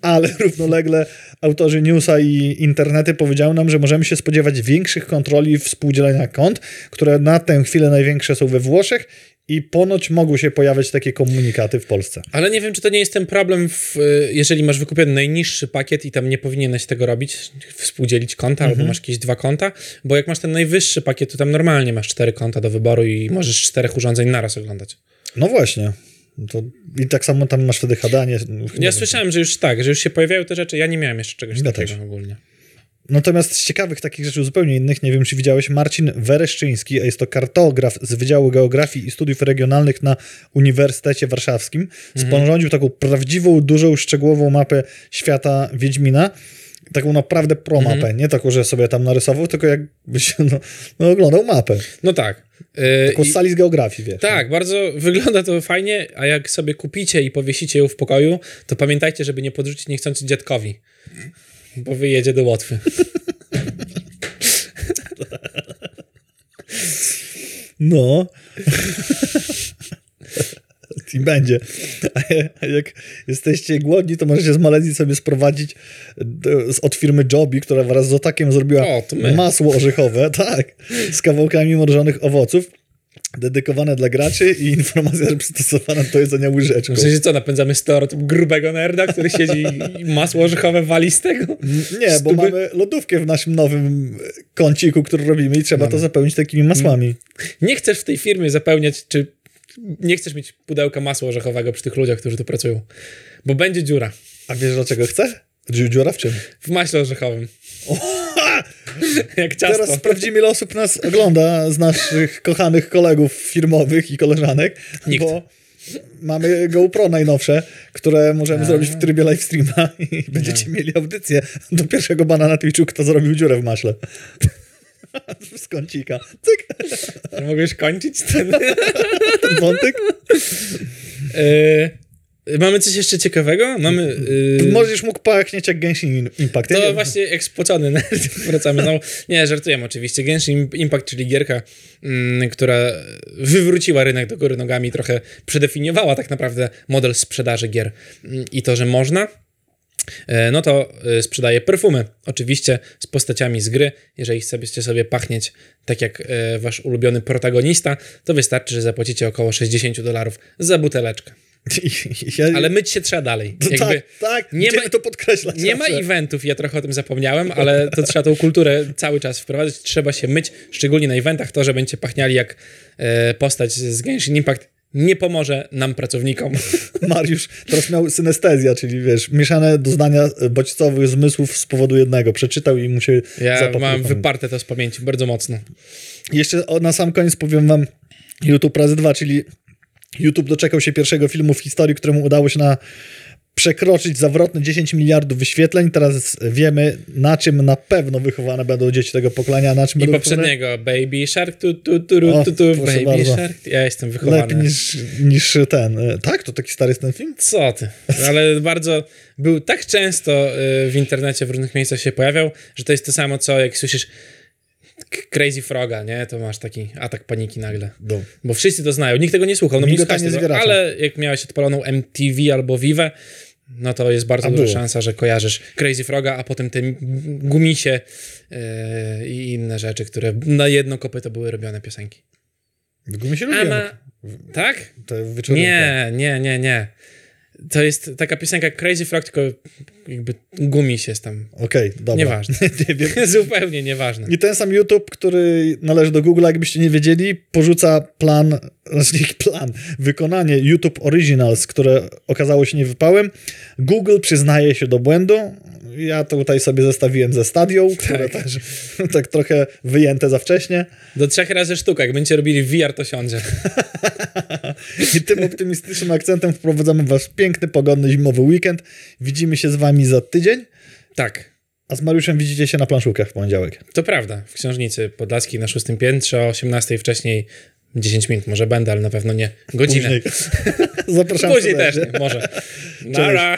ale równolegle autorzy newsa i internety powiedziały nam, że możemy się spodziewać większych kontroli współdzielenia kont, które na tę chwilę największe są we Włoszech i ponoć mogą się pojawiać takie komunikaty w Polsce. Ale nie wiem, czy to nie jest ten problem, w, y, jeżeli masz wykupiony najniższy pakiet i tam nie powinieneś tego robić, współdzielić konta, albo masz jakieś dwa konta, bo jak masz ten najwyższy pakiet, to tam normalnie masz cztery konta do wyboru i możesz czterech urządzeń naraz oglądać. No właśnie. To, I tak samo tam masz wtedy HD, nie, nie Ja wiem. słyszałem, że już tak, że już się pojawiają te rzeczy. Ja nie miałem jeszcze czegoś Ja takiego też. ogólnie. Natomiast z ciekawych takich rzeczy zupełnie innych, nie wiem czy widziałeś, Marcin Wereszczyński, a jest to kartograf z Wydziału Geografii i Studiów Regionalnych na Uniwersytecie Warszawskim, sporządził taką prawdziwą, dużą, szczegółową mapę świata Wiedźmina, taką naprawdę pro-mapę, nie taką, że sobie tam narysował, tylko jakbyś no, no, oglądał mapę, No tak. Yy, taką sali z geografii, wiesz. tak, bardzo wygląda to fajnie, a jak sobie kupicie i powiesicie ją w pokoju, to pamiętajcie, żeby nie podrzucić niechcący dziadkowi, bo wyjedzie do Łotwy. No. I będzie. A jak jesteście głodni, to możecie z Malezji sobie sprowadzić z- od firmy Joby, która wraz z Otakiem zrobiła O, masło orzechowe, tak, z kawałkami mrożonych owoców, dedykowane dla graczy i informacja, że przystosowane do jedzenia łyżeczką. Sensie co, napędzamy stereotyp grubego nerda, który siedzi i masło orzechowe wali z tego? Nie, bo mamy lodówkę w naszym nowym kąciku, który robimy i trzeba to zapełnić takimi masłami. Nie chcesz w tej firmie zapełniać, czy nie chcesz mieć pudełka masła orzechowego przy tych ludziach, którzy tu pracują, bo będzie dziura A wiesz dlaczego chcę? Dzi- Dziura w czym? w maśle orzechowym. Jak ciasto. Teraz sprawdzimy, ile osób nas ogląda z naszych kochanych kolegów firmowych i koleżanek, Nikt. bo mamy GoPro najnowsze, które możemy zrobić w trybie live streama i będziecie mieli audycję do pierwszego bana na Twitchu, kto zrobił dziurę w maśle. Z kącika. Cyk, Mogę już kończyć ten... ten wątek. Yy, mamy coś jeszcze ciekawego? Mamy... Yy, Możesz mógł pachnieć jak Genshin Impact. To nie- właśnie jak spocony nerd. Wracamy znowu. Nie, żartujemy oczywiście. Genshin Impact, czyli gierka, mm, która wywróciła rynek do góry nogami, trochę przedefiniowała tak naprawdę model sprzedaży gier mm, i to, że można. E, No to e, sprzedaje perfumy, oczywiście z postaciami z gry. Jeżeli chcecie sobie pachnieć tak jak e, wasz ulubiony protagonista, to wystarczy, że zapłacicie około 60 dolarów za buteleczkę. Ja, Ale myć się trzeba dalej. Jakby tak, tak, nie ma- to podkreślać. nie ma zawsze. eventów, ja trochę o tym zapomniałem, ale to trzeba tą kulturę cały czas wprowadzać. Trzeba się myć, szczególnie na eventach. To, że będziecie pachniali jak e, postać z Genshin Impact, nie pomoże nam, pracownikom. Mariusz teraz miał synestezja, czyli wiesz, mieszane doznania bodźcowych zmysłów z powodu jednego. Przeczytał i mu się Ja mam wyparte to z pamięci bardzo mocno. Jeszcze na sam koniec powiem wam YouTube razy dwa, czyli YouTube doczekał się pierwszego filmu w historii, któremu udało się na przekroczyć zawrotne 10 miliardów wyświetleń. Teraz wiemy, na czym na pewno wychowane będą dzieci tego pokolenia, na czym I będą wychowane poprzedniego Baby Shark, tu, tu, tu, tu, O, tu, tu Baby bardzo. Shark. Ja jestem wychowany. lepiej niż, niż ten. Tak? To taki stary jest ten film? Co ty? Ale bardzo był tak często y, w internecie, w różnych miejscach się pojawiał, że to jest to samo, co jak słyszysz Crazy Froga, nie? To masz taki atak paniki nagle. Bo wszyscy to znają. Nikt tego nie słuchał, no nie tego, ale jak miałeś odpaloną MTV albo Vive, no to jest bardzo A duża było. szansa, że kojarzysz Crazy Froga, a potem te gumisie yy, i inne rzeczy, które na jedno kopyto były robione piosenki. W A lubię. ma... Tak? To wieczorem. Nie, nie, nie, nie. To jest taka piosenka Crazy Frog, tylko jakby gumis jest tam. Okej, dobra. Nieważne. nie wiem. Zupełnie nieważne. I ten sam YouTube, który należy do Google, jakbyście nie wiedzieli, porzuca plan, znaczy plan, wykonanie YouTube Originals, które okazało się niewypałem. Google przyznaje się do błędu. Ja tutaj sobie zestawiłem ze Stadią, które Tak. też tak trochę wyjęte za wcześnie. Do trzech razy sztuka. Jak będziecie robili VR, to siądzie. I tym optymistycznym akcentem wprowadzamy wasz piękny, pogodny, zimowy weekend. Widzimy się z wami za tydzień, Tak. a z Mariuszem widzicie się na planszówkach w poniedziałek. To prawda. W książnicy Podlaskiej na szóstym piętrze o 18 wcześniej 10 minut może będę, ale na pewno nie godzinę. Później. Zapraszam Później też nie, może. Nara.